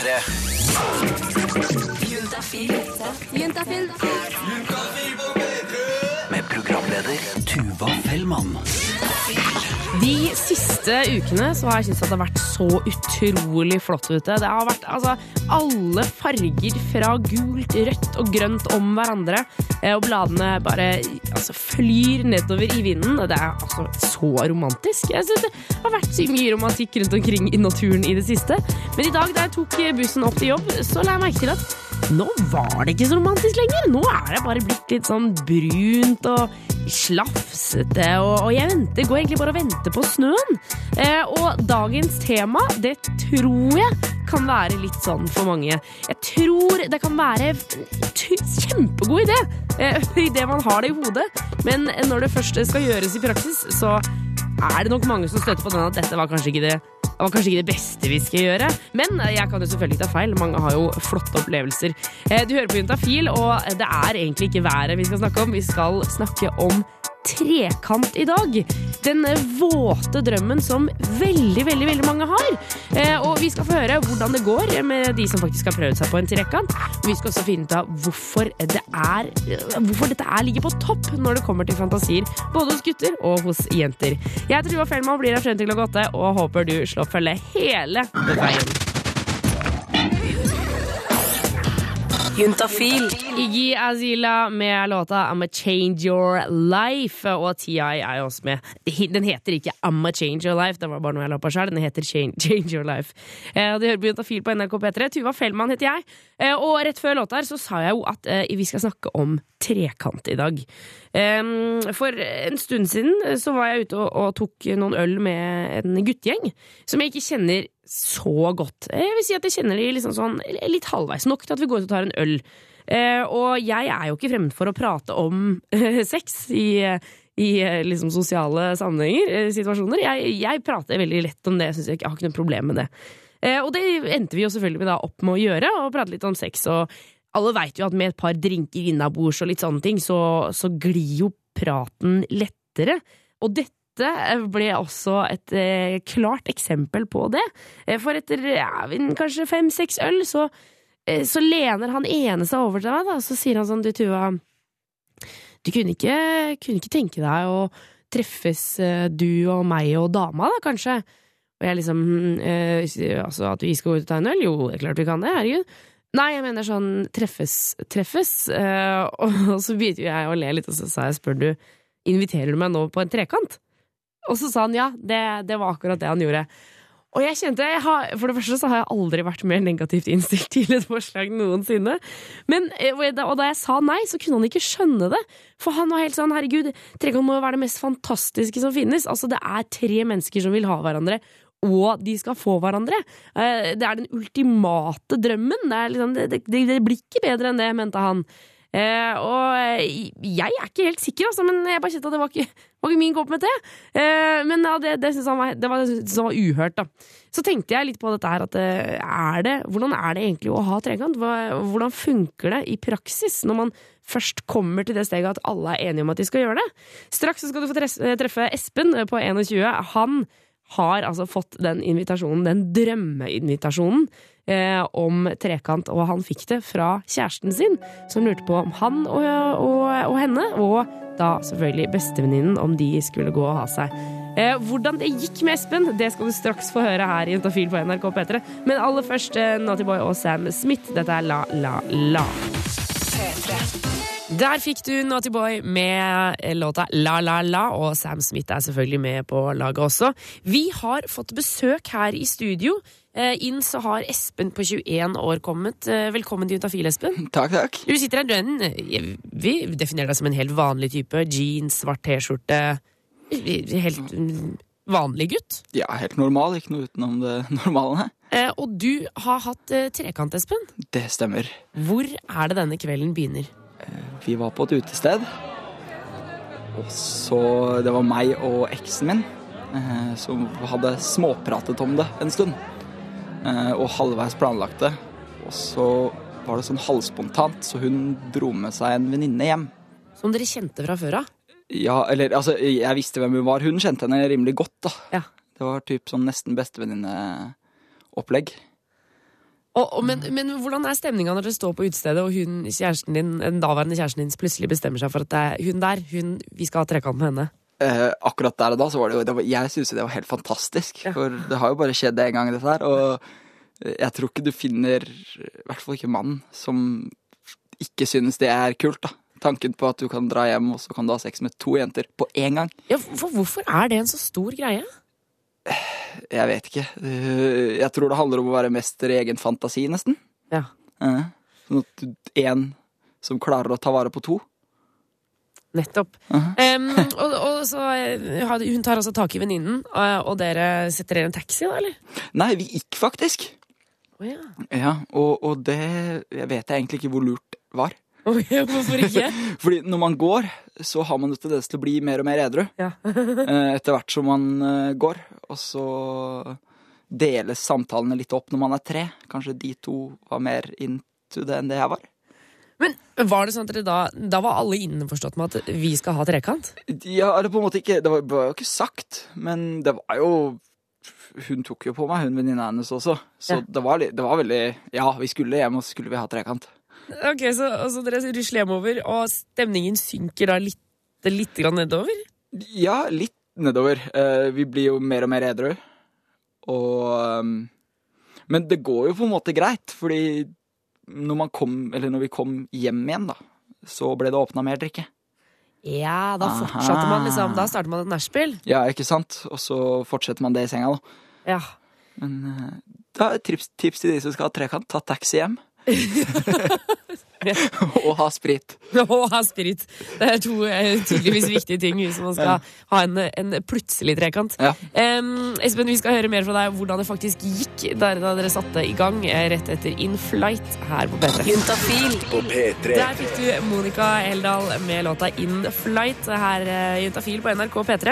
P3. Med programleder Tuva Fellmann. De siste ukene så har jeg syntes at det har vært så utrolig flott ute. Det har vært altså, alle farger fra gult, rødt og grønt om hverandre. eh, Og bladene bare altså, flyr nedover i vinden. Det er altså så romantisk. Jeg synes Det har vært så mye romantikk rundt omkring i naturen i det siste. Men i dag da jeg tok bussen opp til jobb, så la jeg merke til at nå var det ikke så romantisk lenger. Nå er det bare blitt litt sånn brunt og slafsete, og, og jeg venter, går egentlig bare og venter på snøen. Eh, og dagens tema, det tror jeg kan være litt sånn for mange. Jeg tror det kan være en kjempegod idé, eh, idet man har det i hodet. Men når det først skal gjøres i praksis, så er det nok mange som støter på den at dette var kanskje ikke det det var kanskje ikke det beste vi skal gjøre, men jeg kan jo selvfølgelig ikke ta feil. Mange har jo flotte opplevelser. Eh, Du hører på Juntafil, og det er egentlig ikke været vi skal snakke om. Vi skal snakke om trekant i dag. Den våte drømmen som veldig, veldig veldig mange har. Eh, Og vi skal få høre hvordan det går med de som faktisk har prøvd seg på en trekant. Vi skal også finne ut av hvorfor, det er, hvorfor dette er ligger på topp når det kommer til fantasier, både hos gutter og hos jenter. Jeg heter Tuva Fellmann, blir her frem til klokka åtte, og håper du slår følge hele veien. Juntafil. Iggy Azila med låta I'm a Change Your Life. Og TI er jo også med. Den heter ikke I'm a Change Your Life, det var bare noe jeg la på sjøl. Den heter Change, Your Life. Eh, Du hører på Juntafil på NRK P3. Tuva Fellmann heter jeg. Eh, og rett før låta her så sa jeg jo at eh, vi skal snakke om trekant i dag. For en stund siden eh, så var jeg ute og, tok noen øl med en guttegjeng som jeg ikke kjenner så godt. Jeg vil si at jeg kjenner de liksom sånn litt halvveis nok til at vi går ut og tar en øl. Eh, og jeg er jo ikke fremmed for å prate om eh, sex i, i eh, liksom sosiale sammenhenger, eh, situasjoner. Jeg, jeg prater veldig lett om det, jeg, jeg, har ikke noe problem med det. Eh, og det endte vi jo selvfølgelig da opp med å gjøre, og prate litt om sex. Og alle veit jo at med et par drinker innabords og litt sånne ting, så, så glir jo praten lettere. Og dette ble også et eh, klart eksempel på det. Eh, for etter ja, kanskje fem-seks øl, så, eh, så lener han ene seg over til meg, da, så sier han sånn, du Tuva, du kunne ikke, kunne ikke tenke deg å treffes, eh, du og meg og dama, da, kanskje? Og jeg liksom eh, Altså, at vi skal gå ut og ta en øl? Jo, det er klart vi kan det, herregud. Nei, jeg mener sånn treffes, treffes. Uh, og så begynte jeg å le litt, og så sa jeg, spør du, inviterer du meg nå på en trekant? Og så sa han ja, det, det var akkurat det han gjorde. Og jeg kjente, jeg har, For det første så har jeg aldri vært mer negativt innstilt til et forslag noensinne. Men, eh, og da- jeg sa nei, så kunne han ikke skjønne det. For han var helt sånn herregud, trekant må jo være det mest fantastiske som finnes. Altså Det er tre mennesker som vil ha hverandre. Og de skal få hverandre. Eh, Det er den ultimate drømmen. Det, liksom, det, det, det blir ikke bedre enn det, mente han. Eh, og eh, jeg er ikke helt sikker, altså, men jeg bare kjente at det var ikke, var ikke min kopp med te. Eh, men ja, det, det var, det var, det var uhørt, da. Så tenkte jeg litt på dette her, at eh, er det, hvordan er det egentlig å ha trekant? Hvordan funker det i praksis når man først kommer til det steget at alle er enige om at de skal gjøre det? Straks skal du få eh, treffe Espen på 21. Han har altså fått den invitasjonen, den drømmeinvitasjonen eh, om trekant, og han fikk det fra kjæresten sin, som lurte på om han og, og, og henne, og da selvfølgelig bestevenninnen, om de skulle gå og ha seg. Eh, hvordan det gikk med Espen, det skal du straks få høre her i Juntafil på NRK P3. Men aller først eh, Naughty Boy og Sam Smith. Dette er La La La. Der fikk du Naughty Boy med låta La La La, og Sam Smith er selvfølgelig med på laget også. Vi har fått besøk her i studio. Eh, Inn så har Espen på 21 år kommet. Eh, Velkommen til Juntafil, Espen. Takk, takk. Du sitter her, du eh, Vi definerer deg som en helt vanlig type. Jeans, svart T-skjorte. Helt mm, vanlig gutt. Ja, helt normal. Ikke noe utenom det normale. Eh, Og du har hatt trekant, Espen. Det stemmer. Hvor er det denne kvelden begynner? Vi var på et utested. Og så Det var meg og eksen min eh, som hadde småpratet om det en stund. Eh, og halvveis planlagt det. Og så var det sånn halvspontant, så hun dro med seg en venninne hjem. Som dere kjente fra før av? Ja, eller altså, jeg visste hvem hun var. Hun kjente henne rimelig godt, da. Ja. Det var typ sånn nesten bestevenninneopplegg. Og, og, men, men hvordan er stemninga når dere står på utestedet, og hun, kjæresten din, den daværende kjæresten din plutselig bestemmer seg for at det er hun der, hun, vi skal ha trekant med henne? Eh, akkurat der og da så var det jo det var, Jeg syns det var helt fantastisk. Ja. For det har jo bare skjedd én gang, dette her. Og jeg tror ikke du finner, i hvert fall ikke mannen, som ikke synes det er kult. da Tanken på at du kan dra hjem og så kan du ha sex med to jenter på én gang. Ja, for hvorfor er det en så stor greie? Jeg vet ikke. Eh, Jeg tror det handler om å være mester i egen fantasi, nesten. Ja. Eh, Sånn at én som klarer å ta vare på to. Nettopp. Um, og, og så eh, Hun tar altså tak i venninnen, og, og dere setter dere en taxi, da, eller? Nei, vi gikk faktisk. Oh, ja. Ja, og, og det jeg vet jeg egentlig ikke hvor lurt var. Hvorfor ikke? Fordi når man går, så har man jo tendens til å bli mer og mer edru. Ja. eh, etter hvert som man eh, går. Og så deles samtalene litt opp når man er tre. Kanskje de to var mer into det enn det jeg var. Men var det sånn at da Da var alle innforstått med at vi skal ha trekant? Ja, eller på en måte ikke Det var, det var jo ikke sagt, men det var jo Hun tok jo på meg, hun venninna hennes også. Så Ja. det, var, det var veldig Ja, vi skulle hjem, og så skulle vi ha trekant. Ok, Så, altså, dere rusler hjemover, og stemningen synker da litt, litt grann nedover? Ja, litt nedover. Eh, vi blir jo mer og mer edru. Og um, Men det går jo på en måte greit, fordi når, man kom, eller når vi kom hjem igjen, da, så ble det åpna mer drikke. Ja, da Aha. fortsatte man liksom Da starter man et nachspiel. Ja, ikke sant? Og så fortsetter man det i senga, da. Ja. Men eh, da tips, tips til de som skal ha trekant. Ta taxi hjem. og ha sprit. Og ha sprit. Det er to eh, tydeligvis viktige ting hvis man skal ha en, en plutselig trekant. Ja. Um, Espen, vi skal høre mer fra deg hvordan det faktisk gikk der da dere satte i gang eh, rett etter In Flight her på P3. Juntafil På P3. Der fikk du Monica Heldal med låta In Flight her eh, i Juntafil på NRK P3.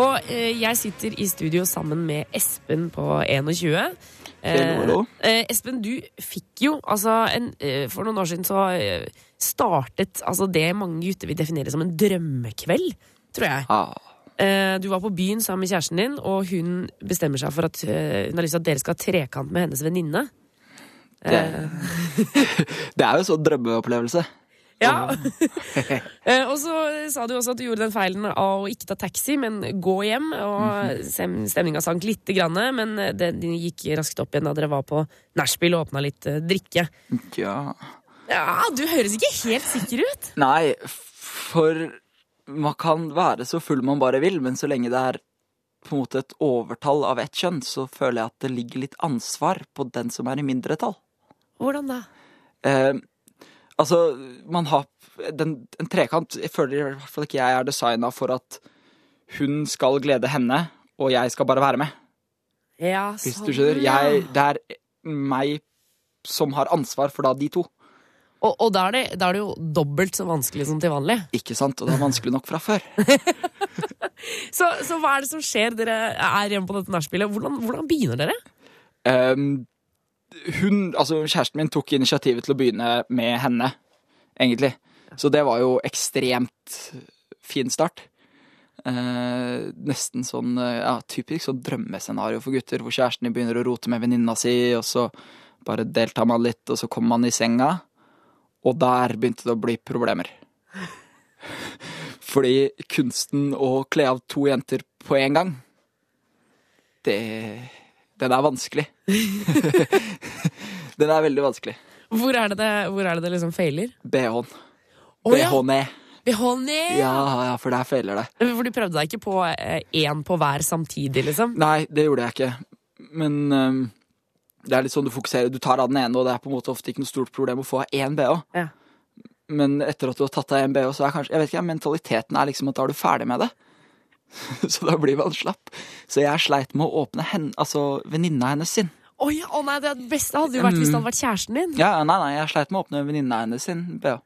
Og uh, jeg sitter i studio sammen med Espen på 21. Hello. Eh, Espen, du fikk jo altså en, eh, For noen år siden så eh, startet altså det mange gutter vil definere som en drømmekveld, tror jeg. Ah, Eh, du var på byen sammen med kjæresten din, og hun bestemmer seg for at eh, hun har lyst til at dere skal ha trekant med hennes venninne. det, det er jo en sånn drømmeopplevelse. Ja. Eh, og så sa du også at du gjorde den feilen av å ikke ta taxi, men gå hjem. Og sem- stemninga sank lite grann, men den de gikk raskt opp igjen da dere var på nachspiel og åpna litt eh, drikke. Ja Ja, Du høres ikke helt sikker ut. Nei, for man kan være så full man bare vil, men så lenge det er på en måte et overtall av ett kjønn, så føler jeg at det ligger litt ansvar på den som er i mindretall. Hvordan da? Eh, altså, man har den, En trekant Jeg føler i hvert fall ikke jeg er designa for at hun skal glede henne, og jeg skal bare være med. Ja, Hvis sånn, du skjønner. Jeg, det er meg som har ansvar for da de to. Og, og da, er det, da er det jo dobbelt så vanskelig som til vanlig. Ikke sant? Og det er vanskelig nok fra før. Så, så hva er det som skjer? Dere er hjemme på dette nachspielet. Hvordan, hvordan begynner dere? Ehm, hun, altså kjæresten min tok initiativet til å begynne med henne, egentlig. Så det var jo ekstremt fin start. Eh, nesten sånn eh, ja, typisk sånn drømmescenario for gutter, hvor kjæresten din begynner å rote med venninna si, og så bare deltar man litt, og så kommer man i senga. Og der begynte det å bli problemer. Fordi kunsten å kle av to jenter på en gang, det Den er vanskelig. den er veldig vanskelig. Hvor er det det, hvor er det, det liksom feiler? BH-en. Oh, ja. BH-ne. Ja, ja, for der feiler det. For du prøvde deg ikke på én på hver samtidig, liksom? Nei, det gjorde jeg ikke. Men um, det er litt sånn du fokuserer. Du tar av den ene, og det er på en måte ofte ikke noe stort problem å få av én BH. Ja. Men etter at du har tatt av én BH, så er kanskje Jeg vet ikke, mentaliteten er liksom at da er du ferdig med det. så da blir man slapp. Så jeg sleit med å åpne hen, altså venninna hennes sin. Oi, å nei, det beste hadde jo vært hvis det hadde vært kjæresten din. Ja, nei, nei, jeg sleit med å åpne venninna hennes sin BH.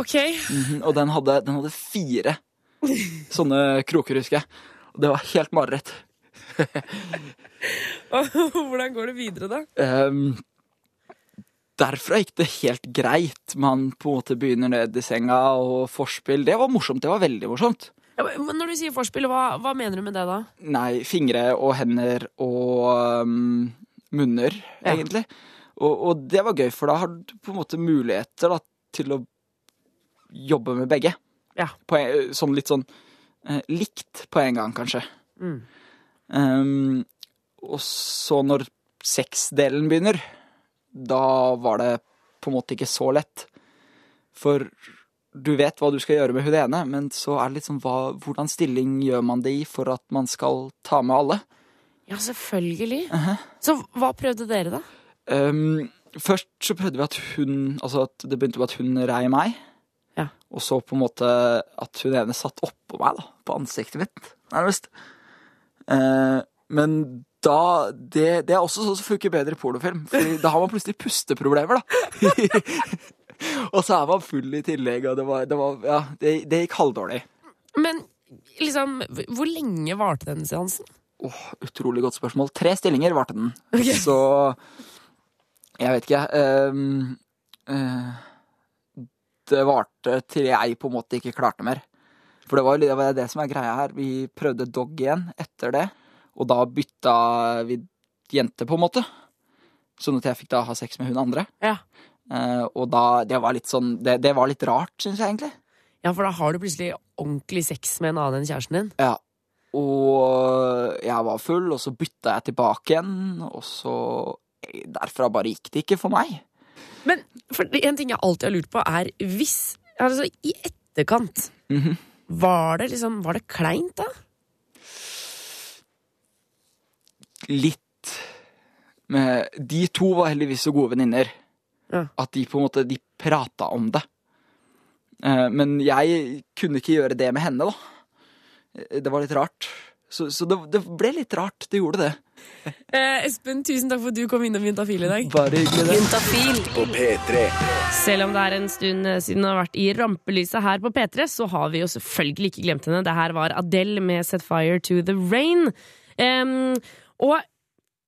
Ok, Mhm, Og den hadde, den hadde fire sånne kroker, husker jeg. Og det var helt mareritt. Hvordan går det videre, da? Um, derfra gikk det helt greit. Man på en måte begynner ned i senga, og forspill Det var morsomt. Det var veldig morsomt. Ja, men når du sier forspill, hva, hva mener du med det, da? Nei, fingre og hender og um, munner, Ja. egentlig. Og, og det var gøy, for da har du på en måte muligheter da, til å jobbe med begge. Ja. På en, sånn litt sånn eh, likt på en gang, kanskje. Mm. Um, og så når sexdelen begynner, da var det på en måte ikke så lett. For du vet hva du skal gjøre med hun ene, men så er det litt sånn hva, hvordan stilling gjør man det i for at man skal ta med alle? Ja, selvfølgelig. Så hva prøvde dere, da? Um, først så prøvde vi at hun Altså at det begynte med at hun rei meg. Ja. Og så på en måte at hun ene satt oppå meg, da. På ansiktet mitt, nærmest. Uh, men da det, det er også sånn som funker bedre i pornofilm. For da har man plutselig pusteproblemer, da. og så er man full i tillegg, og det var, det var Ja, det, det gikk halvdårlig. Men liksom, hvor lenge varte den seansen? Åh, utrolig godt spørsmål. Tre stillinger varte den. Okay. Så jeg vet ikke. ehm, uh, det varte til jeg på en måte ikke klarte mer. For det var jo det, var det som er greia her. Vi prøvde dog igjen etter det, og da bytta vi jente, på en måte. Sånn at jeg fikk da ha sex med hun andre. Ja. Eh, og da Det var litt sånn Det, det var litt rart, syns jeg egentlig. Ja, for da har du plutselig ordentlig sex med en annen enn kjæresten din. Ja. Og jeg var full, og så bytta jeg tilbake igjen, og så Derfra bare gikk det ikke for meg. Men for en ting jeg alltid har lurt på, er hvis Altså, i etterkant Mhm. Var det liksom Var det kleint, da? Litt De to var heldigvis så gode venninner Ja. at de på en måte De prata om det. Eh, Men jeg kunne ikke gjøre det med henne, da. Eh, Det var litt rart. Så, så det, det ble litt rart. Det gjorde det. Eh, Espen, tusen takk for at du kom innom Juntafil i dag. Bare hyggelig, det. Juntafil På P3 Selv om det er en stund eh, siden hun har vært i rampelyset her på P3, så har vi jo selvfølgelig ikke glemt henne. Det her var Adele med Set Fire to the Rain. Um, og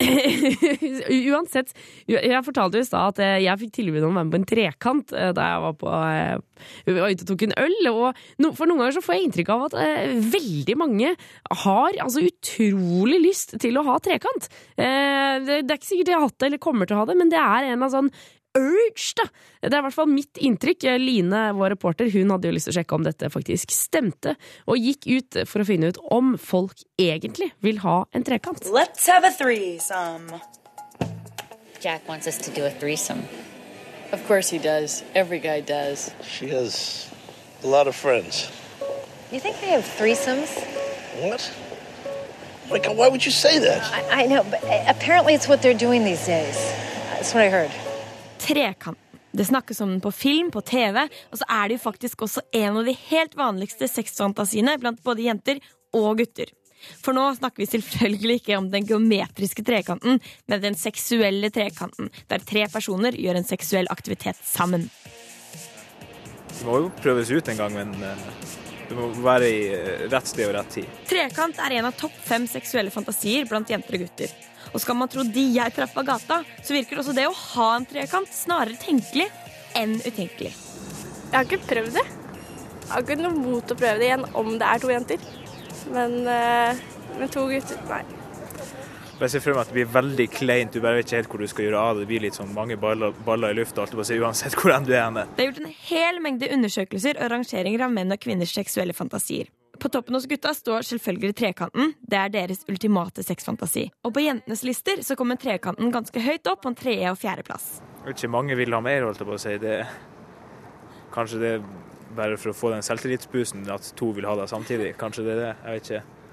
uansett Jeg fortalte jo i stad at eh, jeg fikk tilbud om å være med på en trekant eh, da jeg var, på, eh, vi var ute og tok en øl. Og for noen ganger så får jeg inntrykk av at eh, veldig mange har altså utrolig lyst til å ha trekant. Eh, det, er ikke sikkert de har hatt det eller kommer til å ha det, men det er en av sånn urge, da. Det er i hvert fall mitt inntrykk. Line, vår reporter, hun hadde jo lyst til å sjekke om dette faktisk stemte, og gikk ut for å finne ut om folk egentlig vil ha en trekant. Let's have a threesome. Jack wants us to do a threesome. Of course he does. Every guy does. She has a lot of friends. You think they have threesomes? What? Like, why would you say that? I, I know, but uh, apparently it's what they're doing these days. That's what I heard. Trekanten. Det snakkes om den på film, på TV, og så er det jo faktisk også en av de helt vanligste sexfantasiene blant både jenter og gutter. For nå snakker vi selvfølgelig ikke om den geometriske trekanten, men den seksuelle trekanten, der tre personer gjør en seksuell aktivitet sammen. Det må jo prøves ut en gang, men det må være i eh, rett sted og rett tid. Trekant er en av topp fem seksuelle fantasier blant jenter og gutter. Og skal man tro de jeg traff av gata, så virker også det å ha en trekant snarere tenkelig enn utenkelig. Jeg har ikke prøvd det. Jeg har ikke noe mot å prøve det igjen om det er to jenter. Men eh, med to gutter nei. Jeg ser for meg at det blir veldig kleint, du bare vet ikke helt hvor du skal gjøre av det. Det blir litt sånn mange baller, baller i lufta, uansett hvor du er henne. Det er gjort en hel mengde undersøkelser og rangeringer av menn og kvinners seksuelle fantasier. På toppen hos gutta står selvfølgelig trekanten. Det er deres ultimate sexfantasi. Og på jentenes lister så kommer trekanten ganske høyt opp på en tredje- og fjerdeplass. Ikke, mange vil ha mer, holdt jeg på å si. Det, kanskje det er bare for å få den selvtillitsboosten at to vil ha deg samtidig. Kanskje det er det, jeg vet ikke.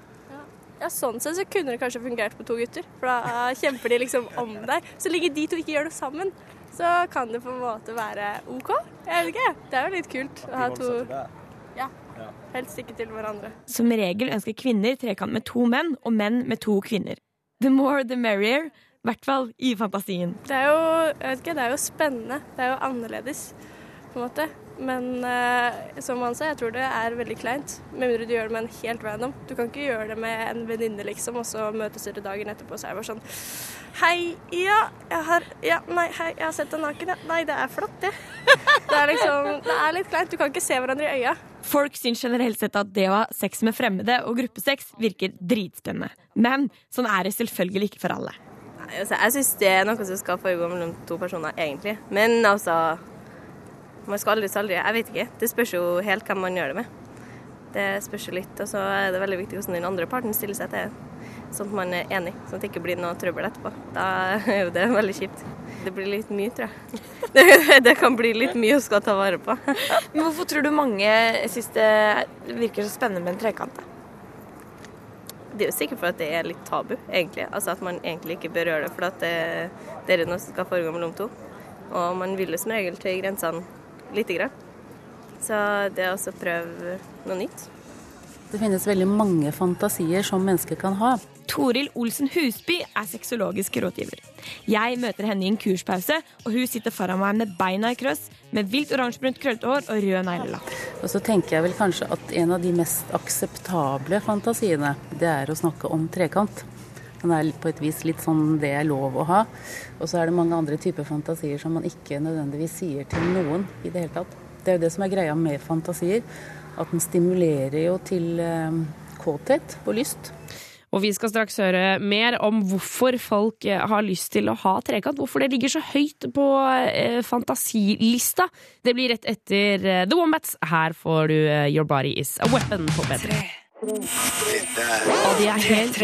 Ja, Sånn sett så kunne det kanskje fungert på to gutter, for da kjemper de liksom om deg. Så lenge de to ikke gjør det sammen, så kan det på en måte være OK. Jeg vet ikke. Det er jo litt kult å ha to Ja. Helst ikke til hverandre. Som regel ønsker kvinner trekant med to menn, og menn med to kvinner. The more the merrier. I hvert fall i fantasien. Det er jo, jeg vet ikke, det er jo spennende. Det er jo annerledes, på en måte. Men eh, som han sa, jeg tror det er veldig kleint. Med mindre du gjør det med en helt random. Du kan ikke gjøre det med en venninne, liksom, og så møtes dere dagen etterpå, så er det bare sånn Hei, ja, jeg har Ja, nei, hei, jeg har sett deg naken, ja. Nei, det er flott, det. Det er liksom Det er litt kleint. Du kan ikke se hverandre i øya. Folk syns generelt sett at det å ha sex med fremmede og gruppesex virker dritspennende. Men sånn er det selvfølgelig ikke for alle. Altså, jeg syns det er noe som skal foregå mellom to personer, egentlig. Men altså Man skal aldri si aldri. Jeg vet ikke. Det spørs jo helt hvem man gjør det med. Det spørs jo litt. Og så er det veldig viktig hvordan den andre parten stiller seg til det. Sånn at man er enig, sånn at det ikke blir noe trøbbel etterpå. Da er jo det veldig kjipt. Det blir litt mye, tror jeg. Det, det kan bli litt mye å skal ta vare på. Men hvorfor tror du mange syns det virker så spennende med en trekant? da? Det er jo sikkert for at det er litt tabu, egentlig. Altså at man egentlig ikke bør gjøre det, for at det, det er noe som skal foregå mellom to. Og man vil jo som regel tøye grensene lite grann. Så det er også å prøve noe nytt. Det finnes veldig mange fantasier som mennesker kan ha. Toril Olsen Husby er sexologisk rådgiver. Jeg møter henne i en kurspause, og hun sitter foran meg med beina i krøss, med vilt oransjebrunt krøllete hår og rød neglelakk. Og så tenker jeg vel kanskje at en av de mest akseptable fantasiene, det er å snakke om trekant. Den er på et vis litt sånn det er lov å ha. Og så er det mange andre typer fantasier som man ikke nødvendigvis sier til noen i det hele tatt. Det er jo det som er greia med fantasier. At den stimulerer jo til eh, kåthet og lyst. Og vi skal straks høre mer om hvorfor folk eh, har lyst til å ha trekant. Hvorfor det ligger så høyt på eh, fantasilista. Det blir rett etter The Wombats. Her får du Your Body Is A Weapon på P3. Og de er helt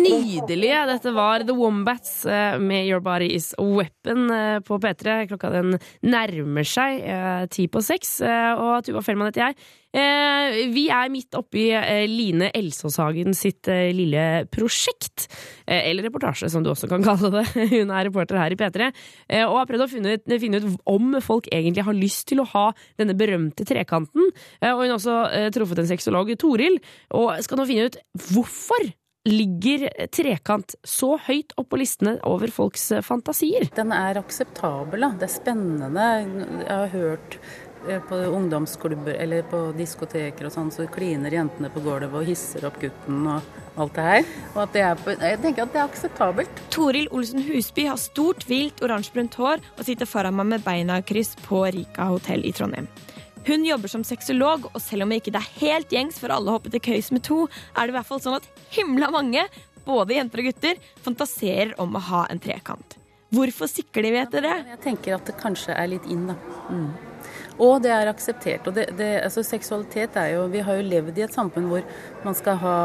nydelige. Dette var The Wombats eh, med Your Body Is A Weapon eh, på P3. Klokka den nærmer seg eh, ti på seks, og Tuva Fellmann heter jeg. Eh, vi er midt oppi eh, Line Elsåshagen sitt eh, lille prosjekt. Eller reportasje, som du også kan kalle det. Hun er reporter her i P3. eh, og har prøvd å finne ut, finne ut om folk egentlig har lyst til å ha denne berømte trekanten. Og hun har også truffet en sexolog, Toril, og skal nå finne ut hvorfor ligger trekant så høyt opp på listene over folks fantasier. Den er akseptabel, da. Det er spennende. Jeg har hørt på ungdomsklubber eller på diskoteker og sånn, så kliner jentene på gulvet og hisser opp gutten og alt det her. Og at det er på, jeg tenker at det er akseptabelt. Toril Olsen Husby har stort, vilt oransjebrunt hår og sitter foran meg med beina i kryss på Rika hotell i Trondheim. Hun jobber som sexolog, og selv om ikke det er helt gjengs for alle å hoppe til køys med to, er det i hvert fall sånn at himla mange, både jenter og gutter, fantaserer om å ha en trekant. Hvorfor sikler de etter det? Jeg tenker at det kanskje er litt inn, da. Mm. Og det er akseptert. og det, det, altså Seksualitet er jo Vi har jo levd i et samfunn hvor man skal ha,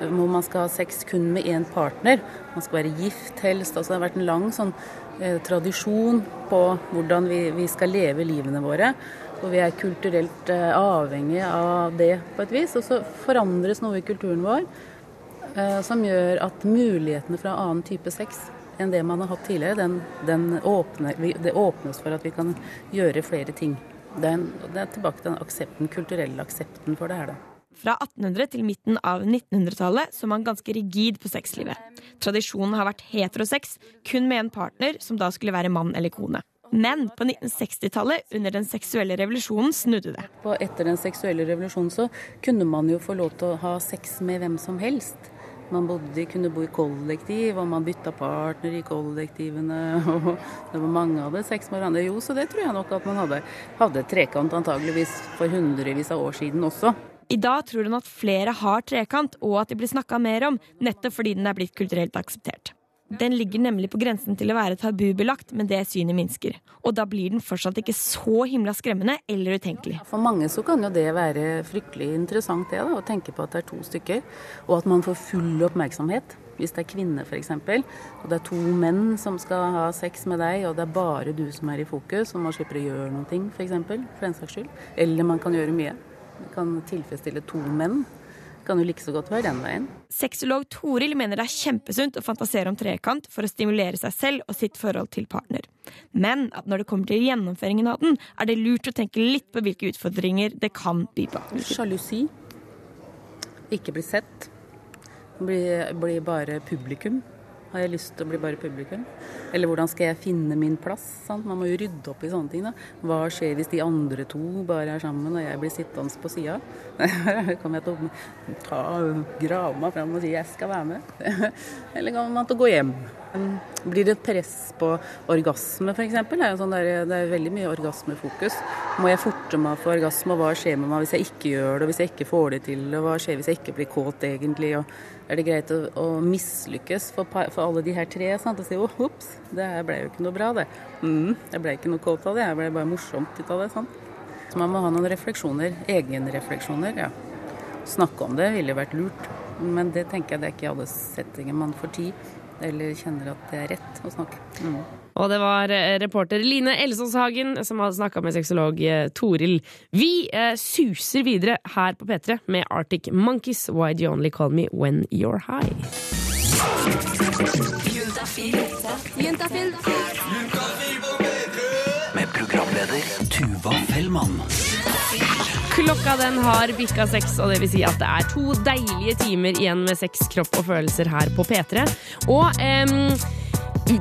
hvor man skal ha sex kun med én partner. Man skal være gift helst. altså Det har vært en lang sånn eh, tradisjon på hvordan vi, vi skal leve livene våre. Og vi er kulturelt eh, avhengig av det på et vis. Og så forandres noe i kulturen vår eh, som gjør at mulighetene en annen type sex enn det man har hatt tidligere, den, den åpner, det åpnes for at vi kan gjøre flere ting. Det er, en, det er tilbake til den aksepten, kulturelle aksepten for det her, da. Fra 1800 til midten av 1900-tallet så man ganske rigid på sexlivet. Tradisjonen har vært heterosex, kun med en partner, som da skulle være mann eller kone. Men på 1960-tallet, under den seksuelle revolusjonen, snudde det. Etter den seksuelle revolusjonen så kunne man jo få lov til å ha sex med hvem som helst. Man bodde, kunne bo i kollektiv, og man bytta partner i kollektivene. og Det var mange hadde sex med hverandre. Jo, så det tror jeg nok at man hadde. Hadde trekant antageligvis for hundrevis av år siden også. I dag tror hun at flere har trekant, og at de blir snakka mer om, nettopp fordi den er blitt kulturelt akseptert. Den ligger nemlig på grensen til å være tabubelagt, men det synet minsker. Og da blir den fortsatt ikke så himla skremmende eller utenkelig. For mange så kan jo det være fryktelig interessant det da, å tenke på at det er to stykker, og at man får full oppmerksomhet. Hvis det er kvinne f.eks., og det er to menn som skal ha sex med deg, og det er bare du som er i fokus, og man slipper å gjøre noe, f.eks., for, for en saks skyld. Eller man kan gjøre mye. Man kan tilfredsstille to menn. Kan jo like så godt være den veien. Sexolog Toril mener det er kjempesunt å fantasere om trekant for å stimulere seg selv og sitt forhold til partner. Men at når det kommer til gjennomføringen av den, er det lurt å tenke litt på hvilke utfordringer det kan by på. Sjalusi. Ikke bli sett. Bli, bli bare publikum. Har jeg lyst til å bli bare publikum? Eller hvordan skal jeg finne min plass? Sant? Man må jo rydde opp i sånne ting. da. Hva skjer hvis de andre to bare er sammen og jeg blir sittende på sida? Kommer jeg til å ta, grave meg fram og si jeg skal være med? Eller kommer man til å gå hjem? Blir det press på orgasme f.eks.? Det sånn der, det er veldig mye orgasmefokus. Må jeg forte meg for orgasme, og hva skjer med meg hvis jeg ikke gjør det, hvis jeg ikke får det til, og hva skjer hvis jeg ikke blir kåt egentlig? Og er det greit å, å mislykkes for, for alle de her tre? Sant? Og si oh, ops, det her ble jo ikke noe bra, det. Mm, jeg ble ikke noe kåt av det, jeg ble bare morsomt ut av det. Sant? Så man må ha noen refleksjoner, egenrefleksjoner. ja. Snakke om det ville vært lurt, men det tenker jeg det er ikke i alle settinger man får tid, eller kjenner at det er rett å snakke. Mm. Og det var eh, reporter Line Elsås Hagen som hadde snakka med sexolog eh, Toril. Vi eh, suser videre her på P3 med Arctic Monkeys, Why Do You Only Call Me When You're High. Med programleder Tuva Fellmann. Klokka den har bikka seks, og det vil si at det er to deilige timer igjen med sex, kropp og følelser her på P3. Og em,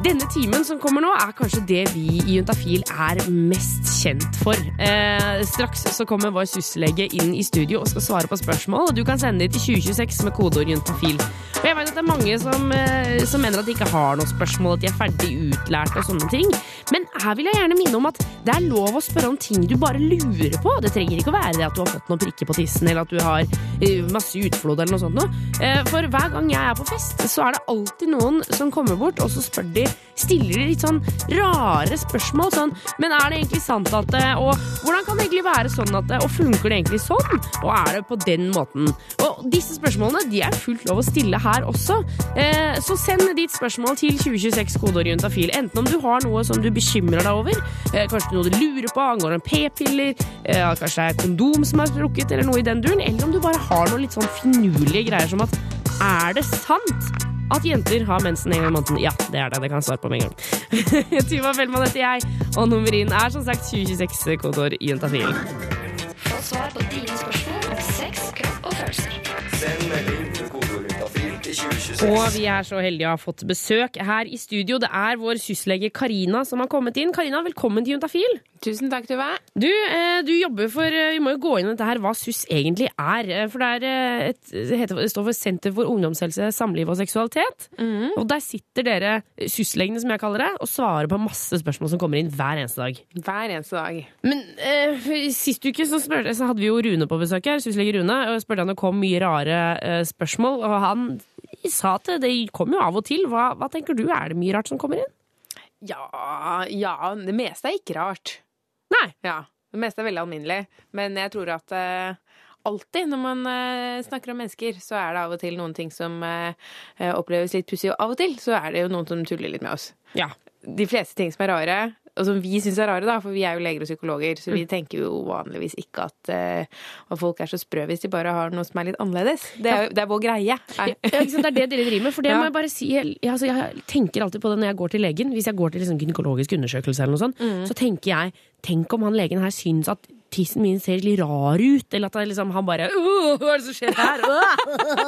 denne timen som kommer nå, er kanskje det vi i Juntafil er mest kjent for. Eh, straks så kommer vår syslege inn i studio og skal svare på spørsmål, og du kan sende det til 2026 med kodeord juntafil. Og jeg vet at det er mange som, eh, som mener at de ikke har noen spørsmål, at de er ferdig utlært og sånne ting. Men her vil jeg gjerne minne om at det er lov å spørre om ting du bare lurer på. Det trenger ikke å være det at du har fått noen prikker på tissen, eller at du har eh, masse utflod eller noe sånt noe. Eh, for hver gang jeg er på fest, så er det alltid noen som kommer bort, og så spør de Stiller litt sånn rare spørsmål. Sånn Men er det egentlig sant at det Og hvordan kan det egentlig være sånn at det Og funker det egentlig sånn? Og er det på den måten? Og disse spørsmålene de er fullt lov å stille her også. Eh, så send ditt spørsmål til 2026 kodeorientafil. Enten om du har noe som du bekymrer deg over, eh, kanskje noe du lurer på angående p-piller, eh, kanskje det er kondom som er sprukket, eller noe i den duren, eller om du bare har noe litt sånn finurlige greier som at er det sant at jenter har mensen en gang i måneden? Ja, det er det. Det kan jeg svare på med en gang. Tuva Fellmann heter jeg, og nummer inn er som sagt 2026 kodeord juntafil. Få svar på dine spørsmål Og vi er så heldige å ha fått besøk her i studio. Det er vår syslege Karina som har kommet inn. Karina, velkommen til Juntafil. Tusen takk, Tuva. Du, eh, du jobber for eh, Vi må jo gå inn i dette her, hva SUS egentlig er. Eh, For det, er et, det, heter, det står for Senter for ungdomshelse, samliv og seksualitet. Mm. Og der sitter dere, syslegene som jeg kaller det, og svarer på masse spørsmål som kommer inn hver eneste dag. Hver eneste dag. Men eh, sist uke så, spurte, så hadde vi jo Rune på besøk her, syslege Rune, og spurte han det kom mye rare eh, spørsmål, og han sa at det kommer jo av og til. Hva, hva tenker du, er det mye rart som kommer inn? Ja, ja, det meste er ikke rart. Nei. Ja, det meste er veldig alminnelig. Men jeg tror at uh, alltid når man uh, snakker om mennesker, så er det av og til noen ting som eh, oppleves litt pussig, og av og til så er det jo noen som tuller litt med oss. Ja. De fleste ting som er rare, og som vi syns er rare, da, for vi er jo leger og psykologer, så vi tenker jo vanligvis ikke at, eh, at folk er så sprø hvis de bare har noe som er litt annerledes. Det er, det er vår greie. Ja? Det er det dere driver med. For det Ja. må jeg bare si jeg, altså, jeg tenker alltid på det når jeg går til legen. Hvis jeg går til liksom, gynekologisk undersøkelse, eller noe sånt, Mm. så tenker jeg Tenk om han legen her syns at tissen min ser litt rar ut, eller at liksom, han bare «Åh, Hva er det som skjer her?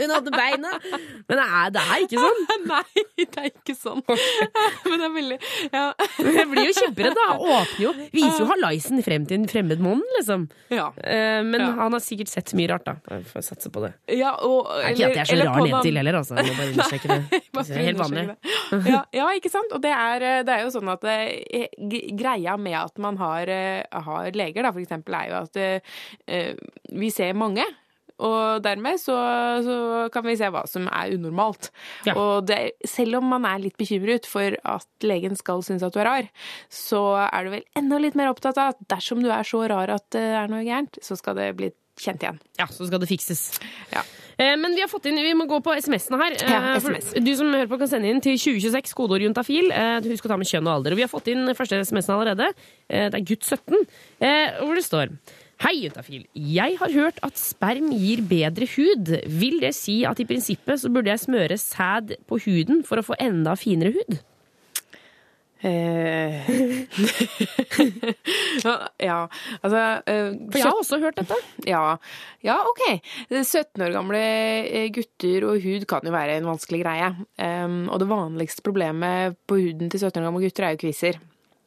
Hun hadde beina! Men det er, det er ikke sånn. Nei, det er ikke sånn. Men det er veldig Ja. Jeg blir jo kjemperedd, da. Åpner jo. Viser jo halaisen frem til en fremmed mann, liksom. Ja. Eh, Men Ja. han har sikkert sett mye rart, da. Jeg får satse på det. Ja, og, Det er ikke at jeg er så rar ned til heller, altså. Jeg må bare understreke det. Det er helt vanlig. Ja, ja, ikke sant? Og det er, det er jo sånn at eh, greia med at man har, eh, har leger, da, for eksempel, er jo at eh, vi ser mange. Og dermed så, så kan vi se hva som er unormalt. Og det, selv om man er litt bekymret for at legen skal synes at du er rar, så er du vel enda litt mer opptatt av at dersom du er så rar at det er noe gærent, så skal det bli kjent igjen. Ja, så skal det fikses. Ja. Eh, Men vi har fått inn, vi må gå på SMS-ene her. Ja, Eh, SMS. Du som hører på kan sende inn til 2026, kodeord juntafil. Eh, Husk å ta med kjønn og alder. Og vi har fått inn første SMS-en allerede. Det er gutt 17, eh, hvor det står Hei, juntafil. Jeg har hørt at sperm gir bedre hud. Vil det si at i prinsippet så burde jeg smøre sæd på huden for å få enda finere hud? Eh. ja, altså eh, For jeg har også hørt dette. Ja, ja, ok. 17 år gamle eh, gutter og hud kan jo være en vanskelig greie. Um, og det vanligste problemet på huden til 17 år gamle gutter er jo kviser.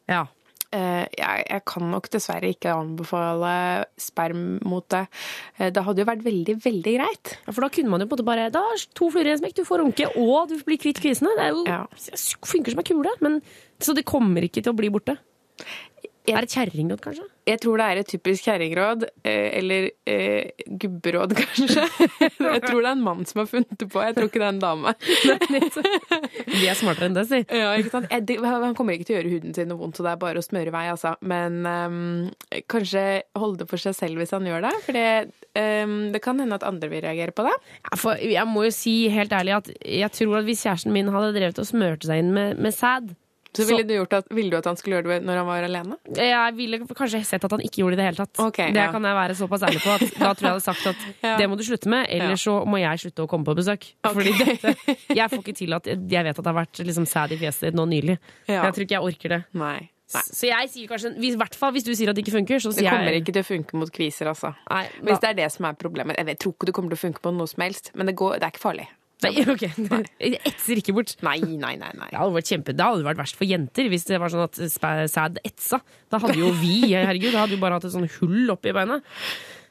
Ja. Eh, jeg, jeg kan nok dessverre ikke anbefale sperm mot det. Eh, Det hadde jo vært veldig, veldig greit. Ja, For da kunne man jo på en måte bare Da er to fluer i en smekk. Du får runke, og du blir kvitt kvisene. Det er jo, funker som ei kule. Men, så det kommer ikke til å bli borte. Er det et kjerringråd, kanskje? Jeg tror det er et typisk kjerringråd, eh, eller eh, gubberåd, kanskje. Jeg tror det er en mann som har funnet det på, jeg tror ikke det er en dame. De er smartere enn det, si. Ja, ikke sant? Jeg- det- Han kommer ikke til å gjøre huden sin noe vondt, så det er bare å smøre vei, altså. Men um, kanskje holde det for seg selv hvis han gjør det, for det, ehm, det kan hende at andre vil reagere på det. Ja, for jeg må jo si helt ærlig at jeg tror at hvis kjæresten min hadde drevet og smørte seg inn med, med sæd Så ville du, gjort at, ville du at han skulle gjøre det når han var alene? Jeg ville kanskje sett at han ikke gjorde det i det hele tatt. Okay, det ja. kan jeg være såpass ærlig på. At da tror jeg jeg hadde sagt at Ja. det må du slutte med, eller så må jeg slutte å komme på besøk. Fordi dette, jeg får ikke til at Jeg vet at det har vært liksom sæd i fjeset ditt nå nylig. Ja. Jeg tror ikke jeg orker det. Nei. Så jeg sier kanskje hvis, hvert fall hvis du sier at det ikke funker, så Det kommer jeg ikke til å funke mot kviser, altså. Nei, Hvis det er det som er problemet. Jeg vet, tror ikke det kommer til å funke på noe som helst, men det, går, det er ikke farlig. Nei, ok. Jeg etser ikke bort. Nei, nei, nei. nei. Det hadde vært kjempe, det hadde vært verst for jenter hvis det var sånn at sæd etsa. Da hadde jo vi herregud, da hadde jo bare hatt et sånn hull oppi beina.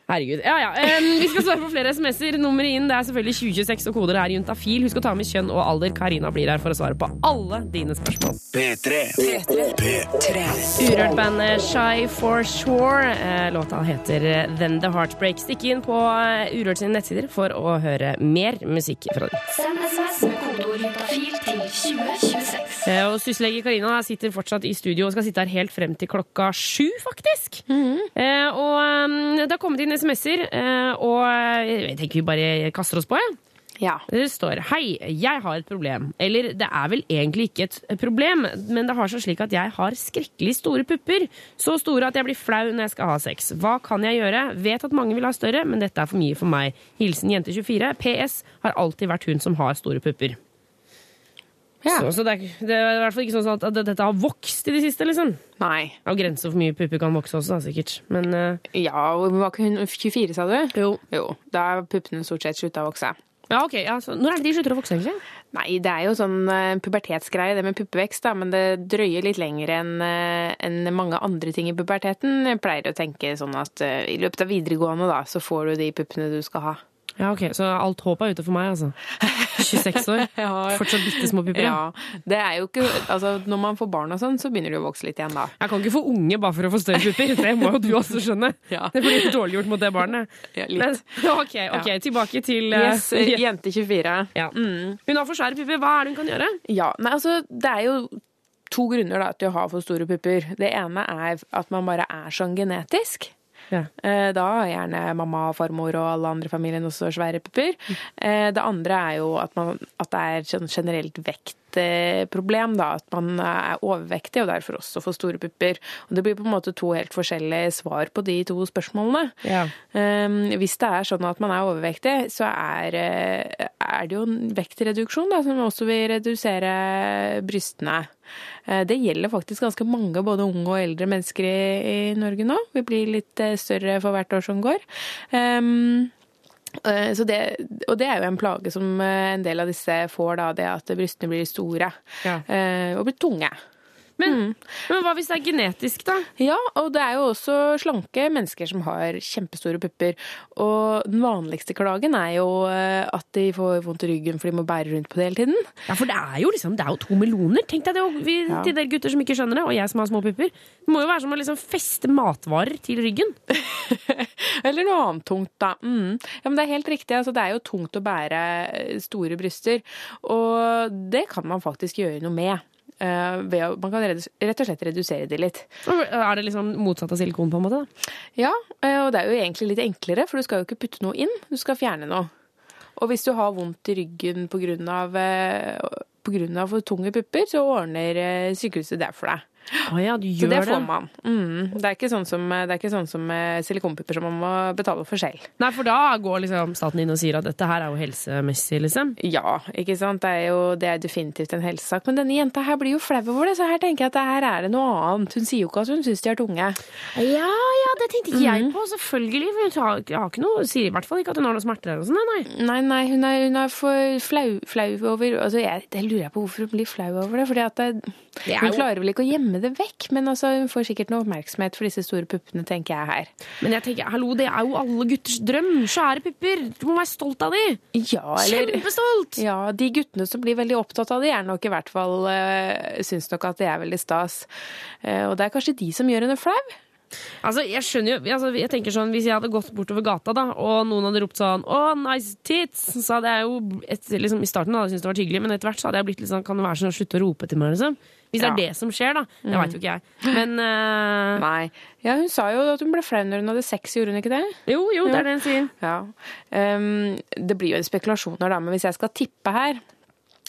Herregud. Ja, ja. Um, vi skal svare på flere SMS-er. Nummeret inn det er selvfølgelig 2026, og koder er juntafil. Husk å ta med kjønn og alder. Karina blir her for å svare på alle dine spørsmål. P3. P3. P3. Urørt-bandet Shy for Shore. Eh, Låta heter eh, Then The Heartbreak. Stikk inn på eh, Urørt sine nettsider for å høre mer musikk fra dem. Send SMS med kodeord juntafil til 2026. Eh, Og syslege Karina sitter fortsatt i studio og skal sitte her helt frem til klokka sju, faktisk. Eh, og eh, det har kommet inn SMS-er, eh, og jeg tenker vi bare kaster oss på, jeg. Ja. Det står Hei, jeg har et problem. Eller det er vel egentlig ikke et problem, men det har seg slik at jeg har skrekkelig store pupper. Så store at jeg blir flau når jeg skal ha sex. Hva kan jeg gjøre? Vet at mange vil ha større, men dette er for mye for meg. Hilsen jente24. PS har alltid vært hun som har store pupper. Så, så det, er, det er i hvert fall ikke sånn at dette har vokst i det siste, liksom. Nei. Det er grenser for mye pupper kan vokse også, da, sikkert. Men uh... Ja, var ikke hun 24, sa du? Jo. jo. Da har puppene stort sett slutta å vokse. ja, ok. Ja, så, når er det de slutter å vokse, egentlig? Nei, det er jo sånn uh, pubertetsgreie, det med puppevekst, da, men det drøyer litt lenger enn uh, en mange andre ting i puberteten. Jeg pleier å tenke sånn at uh, i løpet av videregående, da, så får du de puppene du skal ha. Ja, ok. Så alt håp er ute for meg, altså. 26 år. Fortsatt bitte små pupper. Ja, det er jo ikke Altså, når man får barn og sånn, så begynner de å vokse litt igjen, da. Jeg kan ikke få unge bare for å få større pupper. Det må jo du også skjønne. Ja. Det blir dårlig gjort mot det barnet. Ja, litt. Men, ok, ok, tilbake til uh, Yes, jente 24. Ja. Hun har for svære pupper. Hva er det hun kan gjøre? Ja, nei, altså, det er jo to grunner da, til å ha for store pupper. Det ene er at man bare er sånn genetisk. Ja. Eh, Da har gjerne mamma, og farmor og alle andre i familien også svære pupper. Eh, Det andre er jo at, man, at det er sånn generelt vektproblem, da. At man er overvektig og derfor også får store pupper. Og det blir på en måte to helt forskjellige svar på de to spørsmålene. Ja. Um, hvis det er sånn at man er overvektig, så er, eh, er det jo en vektreduksjon da, som også vil redusere brystene. Eh, Det gjelder faktisk ganske mange både unge og eldre mennesker i, i Norge nå. Vi blir litt eh, større for hvert år som går. Um, eh, det, og det er jo en plage som eh, en del av disse får, da, det at brystene blir store Ja. eh, og blir tunge. Men, men hva hvis det er genetisk, da? Ja, og det er jo også slanke mennesker som har kjempestore pupper. Og den vanligste klagen er jo eh, at de får vondt i ryggen for de må bære rundt på det hele tiden. Ja, for det er jo liksom, det er jo to meloner. Tenk deg det, vi, Ja. til dere gutter som ikke skjønner det, og jeg som har små pupper. Det må jo være som å liksom feste matvarer til ryggen. Eller noe annet tungt, da. Mm. Ja, men det er helt riktig. Altså, det er jo tungt å bære eh, store bryster. Og det kan man faktisk gjøre noe med. Eh, ved å, man kan rett og slett redusere det litt. Er det liksom motsatt av silikon, på en måte? da? Ja, eh, og det er jo egentlig litt enklere, for du skal jo ikke putte noe inn, du skal fjerne noe. Og hvis du har vondt i ryggen av, eh, for tunge pupper, så ordner eh, sykehuset det for deg. Å ja, du Så gjør det det. får man. Mm. Det er ikke sånn som, det er ikke sånn som eh, silikonpupper som man må betale for selv. Nei, for da går liksom staten inn og sier at dette her er jo helsemessig, liksom. Ja, ikke sant. Det er jo det er definitivt en helsesak. Men denne jenta her blir jo flau over det, så her tenker jeg at det her er det noe annet. Hun sier jo ikke at hun syns de er tunge. Ja, ja, det tenkte ikke jeg på, selvfølgelig. For hun har, ikke noe, sier i hvert fall ikke at hun har noe smerter eller noe sånt. Nei, Nei, nei, hun er, hun er for flau, flau over altså jeg, Det lurer jeg på hvorfor hun blir flau over det. Fordi at det, hun klarer vel ikke å gjemme det vekk, men altså, hun får sikkert noe oppmerksomhet for disse store puppene, tenker jeg her. Men jeg tenker, hallo, det er jo alle gutters drøm. Svære pupper. Du må være stolt av de. Ja, eller Kjempestolt! Ja, de guttene som blir veldig opptatt av det, er nok i hvert fall uh, syns nok at det er veldig stas. Uh, og det er kanskje de som gjør henne flau. Altså, jeg skjønner jo altså, jeg tenker sånn, Hvis jeg hadde gått bortover gata da, og noen hadde ropt sånn 'Å, nice tits', så hadde jeg jo et, liksom, I starten hadde jeg syntes det var hyggelig, men etter hvert så hadde jeg blitt litt sånn Kan det være sånn slutte å rope til meg, liksom? Hvis det er det som skjer, da. Det Mm. veit jo ikke jeg. Men uh... Nei. Ja, hun sa jo at hun ble flau når hun hadde sex, gjorde hun ikke det? Jo, jo, det er det hun sier. Ja. Um, det blir jo spekulasjoner, da, men hvis jeg skal tippe her,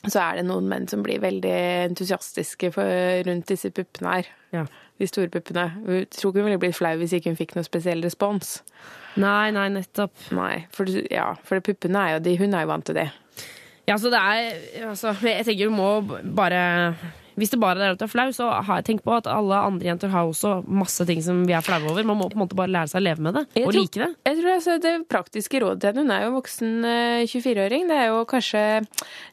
så er det noen menn som blir veldig entusiastiske for, rundt disse puppene her. Ja. De store puppene. Jeg tror ikke hun ville blitt flau hvis ikke hun fikk noen spesiell respons. Nei, nei, nettopp. Nei, for, ja, for puppene er jo de, hun er jo vant til det. Ja, så det er altså, Jeg tenker hun må bare Hvis det bare er at du er flau, så har jeg tenkt på at alle andre jenter har også masse ting som vi er flaue over. Man må på en måte bare lære seg å leve med det, Jeg og tror- like det. Jeg tror altså Det praktiske rådet til henne, hun er jo voksen eh, 24-åring, det er jo kanskje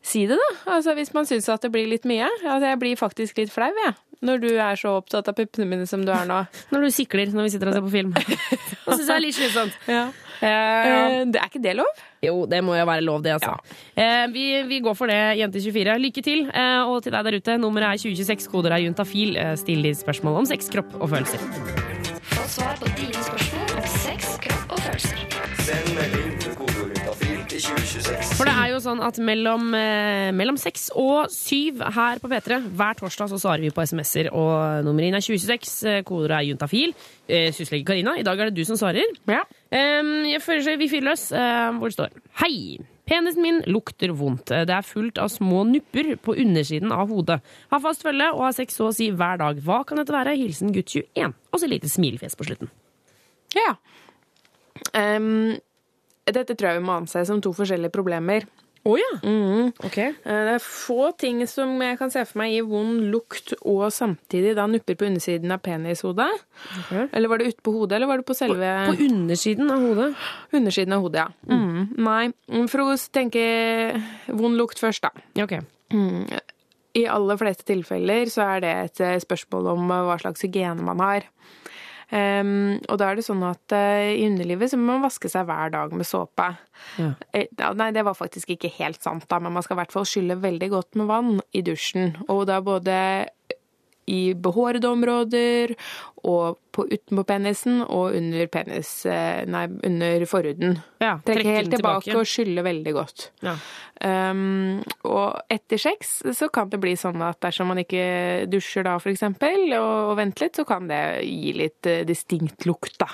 si det, da. Altså Hvis man syns at det blir litt mye. Altså Jeg blir faktisk litt flau, jeg. Når du er så opptatt av puppene mine som du er nå. Når du sikler når vi sitter og ser på film. Det syns jeg er litt slitsomt. Ja. Eh, det er ikke det lov? Jo, det må jo være lov, det, altså. Ja. vi, vi går for det, Jente24. Lykke til. Eh, og til deg der ute, nummeret er 2026, koder er juntafil. Eh, still ditt spørsmål om sex, kropp og følelser. Få svar på dine spørsmål om sex, kropp og følelser. Send For det er jo sånn at mellom, eh, mellom seks og syv her på P3 hver torsdag så svarer vi på SMS-er, og nummeret inn er 2026. eh, Koder er juntafil. Eh, Syslege Karina, i dag er det du som svarer. Eh, jeg føler seg vi fyrer løs, eh, hvor det står Hei! Penisen min lukter vondt. Eh, Det er fullt av små nupper på undersiden av hodet. Har fast følge og har sex så å si hver dag. Hva kan dette være? Hilsen gutt 21. Og så lite smilefjes på slutten. Ja. Em, dette tror jeg vi må anse som to forskjellige problemer. Å ja. Ok. Det er få ting som jeg kan se for meg gir vond lukt og samtidig da nupper på undersiden av penishodet. Eller var det ute på hodet, eller var det på selve På undersiden av hodet? Undersiden av hodet, ja. Mm. Nei. For å tenke vond lukt først, da. Ok. Mm. I aller fleste tilfeller så er det et eh, spørsmål om eh, hva slags hygiene man har. Em, og da er det sånn at uh, i underlivet så må man vaske seg hver dag med såpe. Ja. Eh, ja, nei, det var faktisk ikke helt sant, da, men man skal i hvert fall skylle veldig godt med vann i dusjen. Og da både i behårede områder og på, utenpå penisen og under penis eh, Nei, under forhuden. Ja, Trekke trekke helt tilbake, tilbake. og skylle veldig godt. Ja. Um, og etter sex så kan det bli sånn at dersom man ikke dusjer da, for eksempel, og, og venter litt, så kan det gi litt uh, distinkt lukt, da.